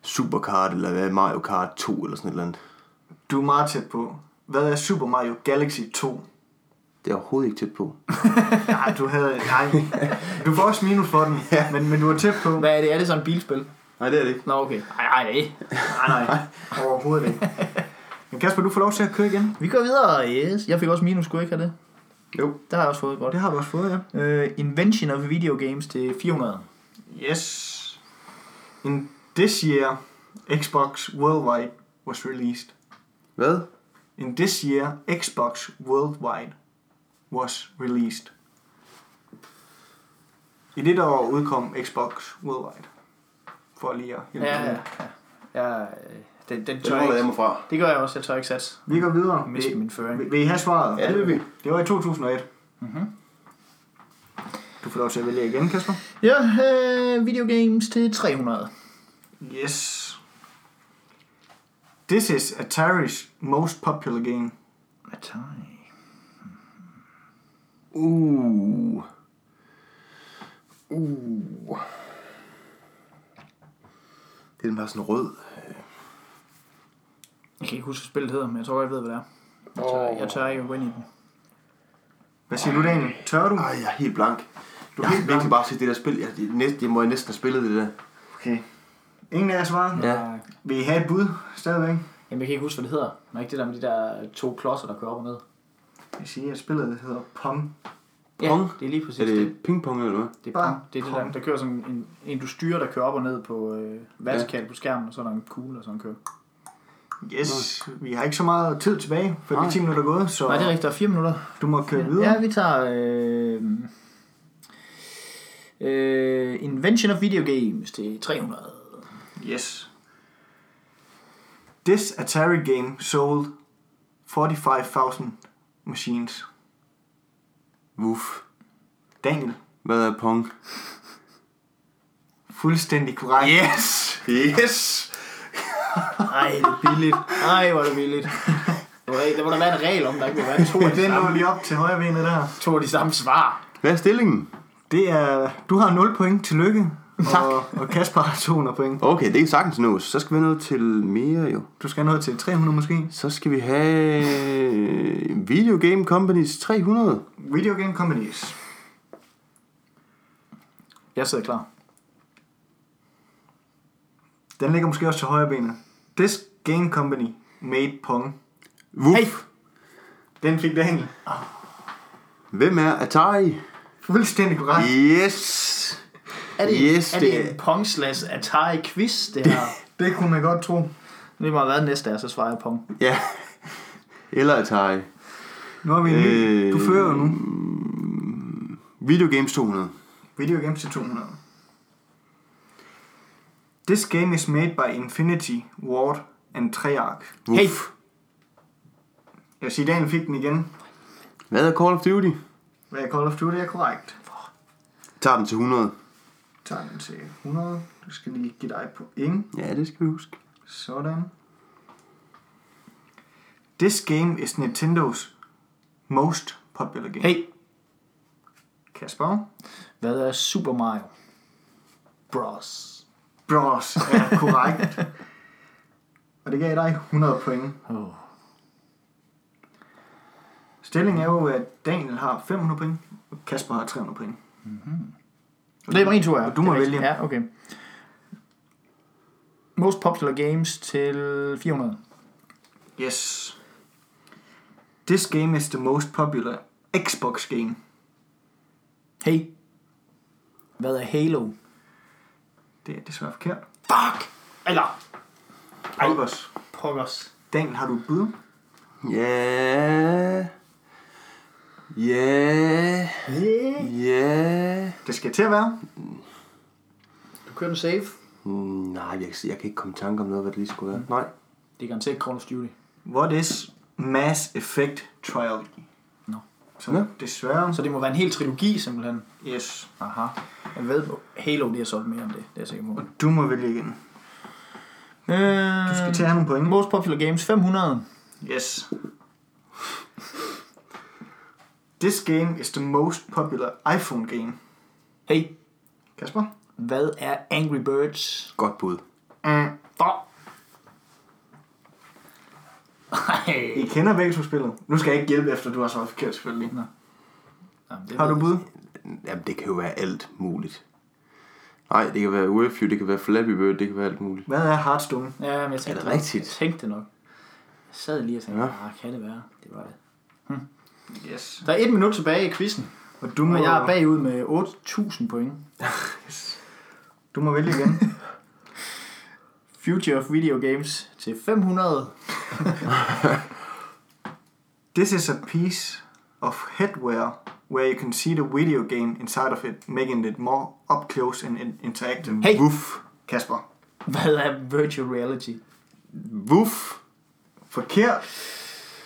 Super Kart, eller hvad er Mario Kart 2, eller sådan et eller andet. Du er meget tæt på. Hvad er Super Mario Galaxy 2? Det er jeg overhovedet ikke tæt på. Nej, du havde... Nej. Du får også minus for den, ja. men, men du er tæt på. Hvad er det? Er det sådan et bilspil? Nej, det er det ikke. Nå, okay. Ej, ej, nej. Nej, nej. Overhovedet ikke. Men Kasper, du får lov til at køre igen. Vi går videre, yes. Jeg fik også minus, skulle jeg ikke have det? Jo. Der har jeg også fået godt. Det har vi også fået, ja. Uh, Invention of Video Games til 400. Yes. In this year, Xbox Worldwide was released. Hvad? In this year, Xbox Worldwide was released. I det år udkom Xbox Worldwide. For lige at hjælpe Ja, ja, det. ja. ja øh, den, den tør jeg ikke. fra. Det gør jeg også. Jeg tør ikke satse. Vi går videre. Jeg Vil, min føring. vil, vil I have svaret? Ja, det vil vi. Det var i 2001. Mhm. Du får lov til at vælge igen, Kasper. Ja, uh, Video Games til 300. Yes. This is Atari's most popular game. Atari. Uh. Uh. Det er den bare sådan rød. Jeg kan ikke huske, hvad spillet hedder, men jeg tror, jeg ved, hvad det er. Jeg tør, jeg tør ikke at gå ind i den. Hvad siger du, Daniel? Tør du? Ej, jeg er helt blank. Du er jeg helt har blank. virkelig bare set det der spil. Jeg, næste, jeg må næsten have spillet det der. Okay. Ingen af jer svarer? Ja. Vil I have et bud stadigvæk? Jamen, jeg kan ikke huske, hvad det hedder. Men ikke det der med de der to klodser, der kører op og ned. Jeg siger, at spillet hedder Pong. Ja, Pong? det er lige præcis Er det. det pingpong eller hvad? Det er, pong. det, er det der, der kører sådan en, en, du styrer, der kører op og ned på øh, vertikalt på skærmen, og så er der en kugle, og sådan kører. Yes, vi har ikke så meget tid tilbage, for det er Nej. 10 minutter gået, så Nej, det er rigtigt. Der er fire minutter. du må køre videre. Ja, vi tager... Øh, øh, Invention of Video Games til 300. Yes. This Atari game sold 45.000 machines. Wuff. Daniel, Hvad er pong? fuldstændig korrekt. Yes! Yes! Ej, det er billigt. Ej, hvor er det billigt. Der må der være en regel om, der ikke må være to af de Den lå samme, lige op til højre benet der. to af de samme svar. Hvad er stillingen? Det er, du har 0 point. Tillykke. Tak. Og, og Kasper har 200 point. Okay, det er sagtens nu. Så skal vi have noget til mere jo. Du skal have noget til 300 måske. Så skal vi have Video Game Companies 300. Video Game Companies. Jeg sidder klar. Den ligger måske også til højre benet. This game company made Pong. Wuff. Hey. Den fik Daniel. Hvem er Atari? Fuldstændig korrekt. Yes! Er det, Yes, er det det er- en Pong slash Atari quiz, det her? Det kunne man godt tro. Det må have været næste, så svarer jeg Pong. Ja. Eller Atari. Nu har vi en ny. Øh, Du fører jo nu. Video Games 200. Video Games til 200. This game is made by Infinity, Ward and Treyarch. Wuff. Hey. Jeg vil sige, Daniel fik den igen. Hvad er Call of Duty? Hvad er Call of Duty er korrekt. Tager den til 100. Tager den til 100. Du skal lige give dig på ingen. Ja, det skal vi huske. Sådan. This game is Nintendo's most popular game. Hey, Kasper. hvad er Super Mario Bros? Bros er korrekt. Og det gav dig 100 point. Oh. Stillingen er jo, at Daniel har 500 point, og Kasper har 300 point. Det er min tur, ja. Og du må vælge. Ja, okay. Most popular games til 400. Yes. This game is the most popular Xbox game. Hey, hvad er Halo? Det er desværre forkert. Fuck! Eller, Albers. pokkers. Daniel, har du et bud? Ja. Ja. Ja. Det skal til at være. Du kører den safe. Mm, nej, jeg, jeg kan ikke komme i tanke om noget, hvad det lige skulle være. Nej. Det er garanteret Call of Duty. What is Mass Effect Trilogy? Nå. Så Nå. desværre. Så det må være en hel trilogi, simpelthen. Yes. Aha. Jeg ved, Halo, det er solgt mere end det. Det er jeg sikker på. Og du må vælge igen. Øh, Du skal til at have nogle point. Most popular games 500. Yes. This game is the most popular iPhone game. Hey, Kasper? hvad er Angry Birds? Godt bud. Mm. I Ej. kender begge to spillet. Nu skal jeg ikke hjælpe efter, du har svaret forkert selvfølgelig. Jamen, det Har du bud? Jamen, det kan jo være alt muligt. Nej, det kan være You, det kan være Flappy Bird, det kan være alt muligt. Hvad er Hearthstone? Ja, men jeg tænkte Er det rigtigt? Jeg tænkte nok. Jeg sad lige og tænkte, Ja. ah, kan det være? Det var det. Yes. Der er et minut tilbage i quizzen, Og du må, og jeg er bagud med 8.000 point. du må vælge igen. Future of Video Games til 500. This is a piece of headwear where you can see the video game inside of it, making it more up close and in- interactive. Hey! Wuff. Kasper. Hvad er virtual reality? Wuff. Forkert.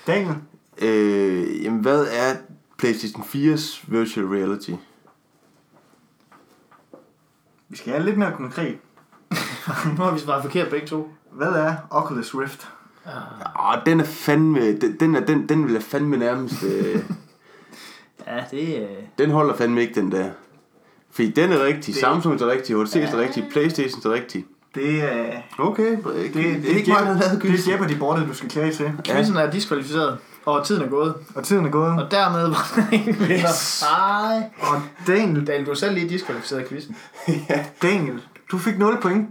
Daniel. Øh, jamen, hvad er PlayStation 4's virtual reality? Vi skal have lidt mere konkret. Nu har vi svaret forkert begge to. Hvad er Oculus Rift? Åh, den er fandme... Den, den, er, den, den vil jeg fandme nærmest... Øh, Ja, det er... den holder fandme ikke, den der. Fordi den er rigtig, Det- Samsung er rigtig, HTC er rigtig, Playstation er rigtig. Det er... Okay, det, Det, det, det er ikke mig, der har lavet det er quizzen. Jeopardy-bordet, du skal klæde til. Quizzen er diskvalificeret, og tiden er gået. Og tiden er gået. Og dermed var der ingen vinder. Yes. Hej. Og Daniel, Daniel, du er selv lige diskvalificeret i quizzen. Daniel, du fik 0 point.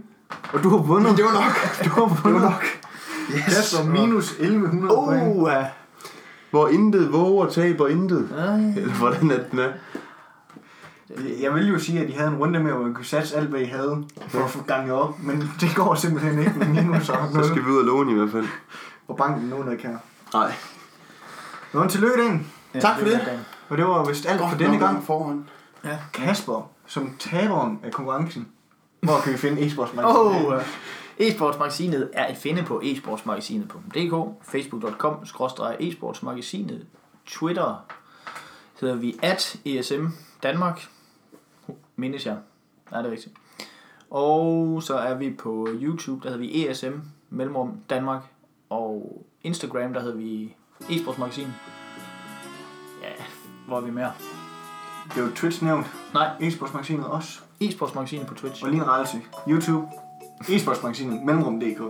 Og du har vundet. Det var nok. Du har vundet. Det var nok. Yes. Kasper minus 1100 oh. point. Oh, uh, hvor intet våger taber intet. Ej. Eller hvordan er den er. Jeg ville jo sige, at I havde en runde med, hvor I kunne satse alt, hvad I havde for at få ganget op. Men det går simpelthen ikke med minus og Så skal vi ud og låne i hvert fald. Og banken nogen ikke her. Nej. Nå, tillykke, Daniel. Ja, Tak for det. er. Og det var vist alt for denne gang. Forhånd. Ja. Kasper, som taberen af konkurrencen. Hvor kan vi finde e-sports Oh, uh, e-sportsmagasinet er at finde på e-sportsmagasinet.dk, facebook.com, e-sportsmagasinet, Twitter hedder vi at ESM Danmark, mindes jeg, er det rigtigt. Og så er vi på YouTube, der hedder vi ESM Mellemrum Danmark, og Instagram, der hedder vi e-sportsmagasin. Ja, hvor er vi mere? Det er jo Twitch nævnt. Nej, E-sportsmagasinet også. e-sportsmagasinet på Twitch. Og lige en rettelse. YouTube. E-sportsmagasinet Mellemrum.dk.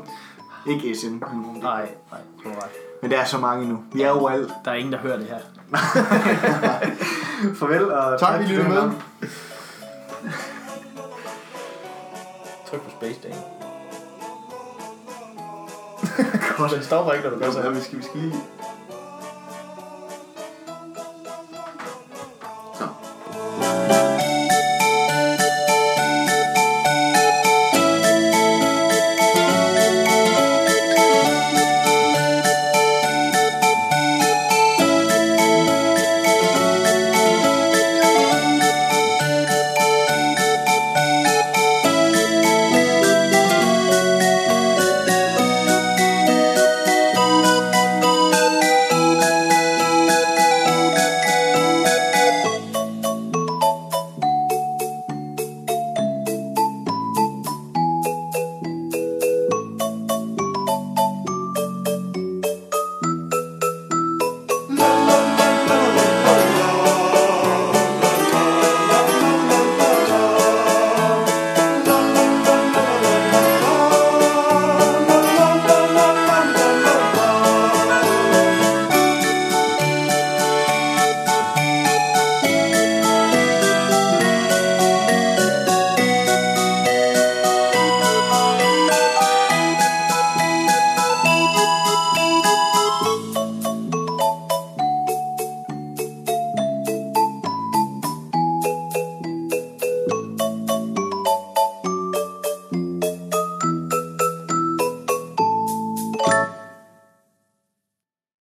Ikke ESM Mellemrum.dk. Nej, nej, du har ret. Men der er så mange nu. Vi er jo alt. Der er ingen, der hører det her. Farvel og Tak, vi for lyttede med. gang. Tryk på space, Daniel. Den stopper ikke, når du gør så. Ja, vi skal, vi skal lige...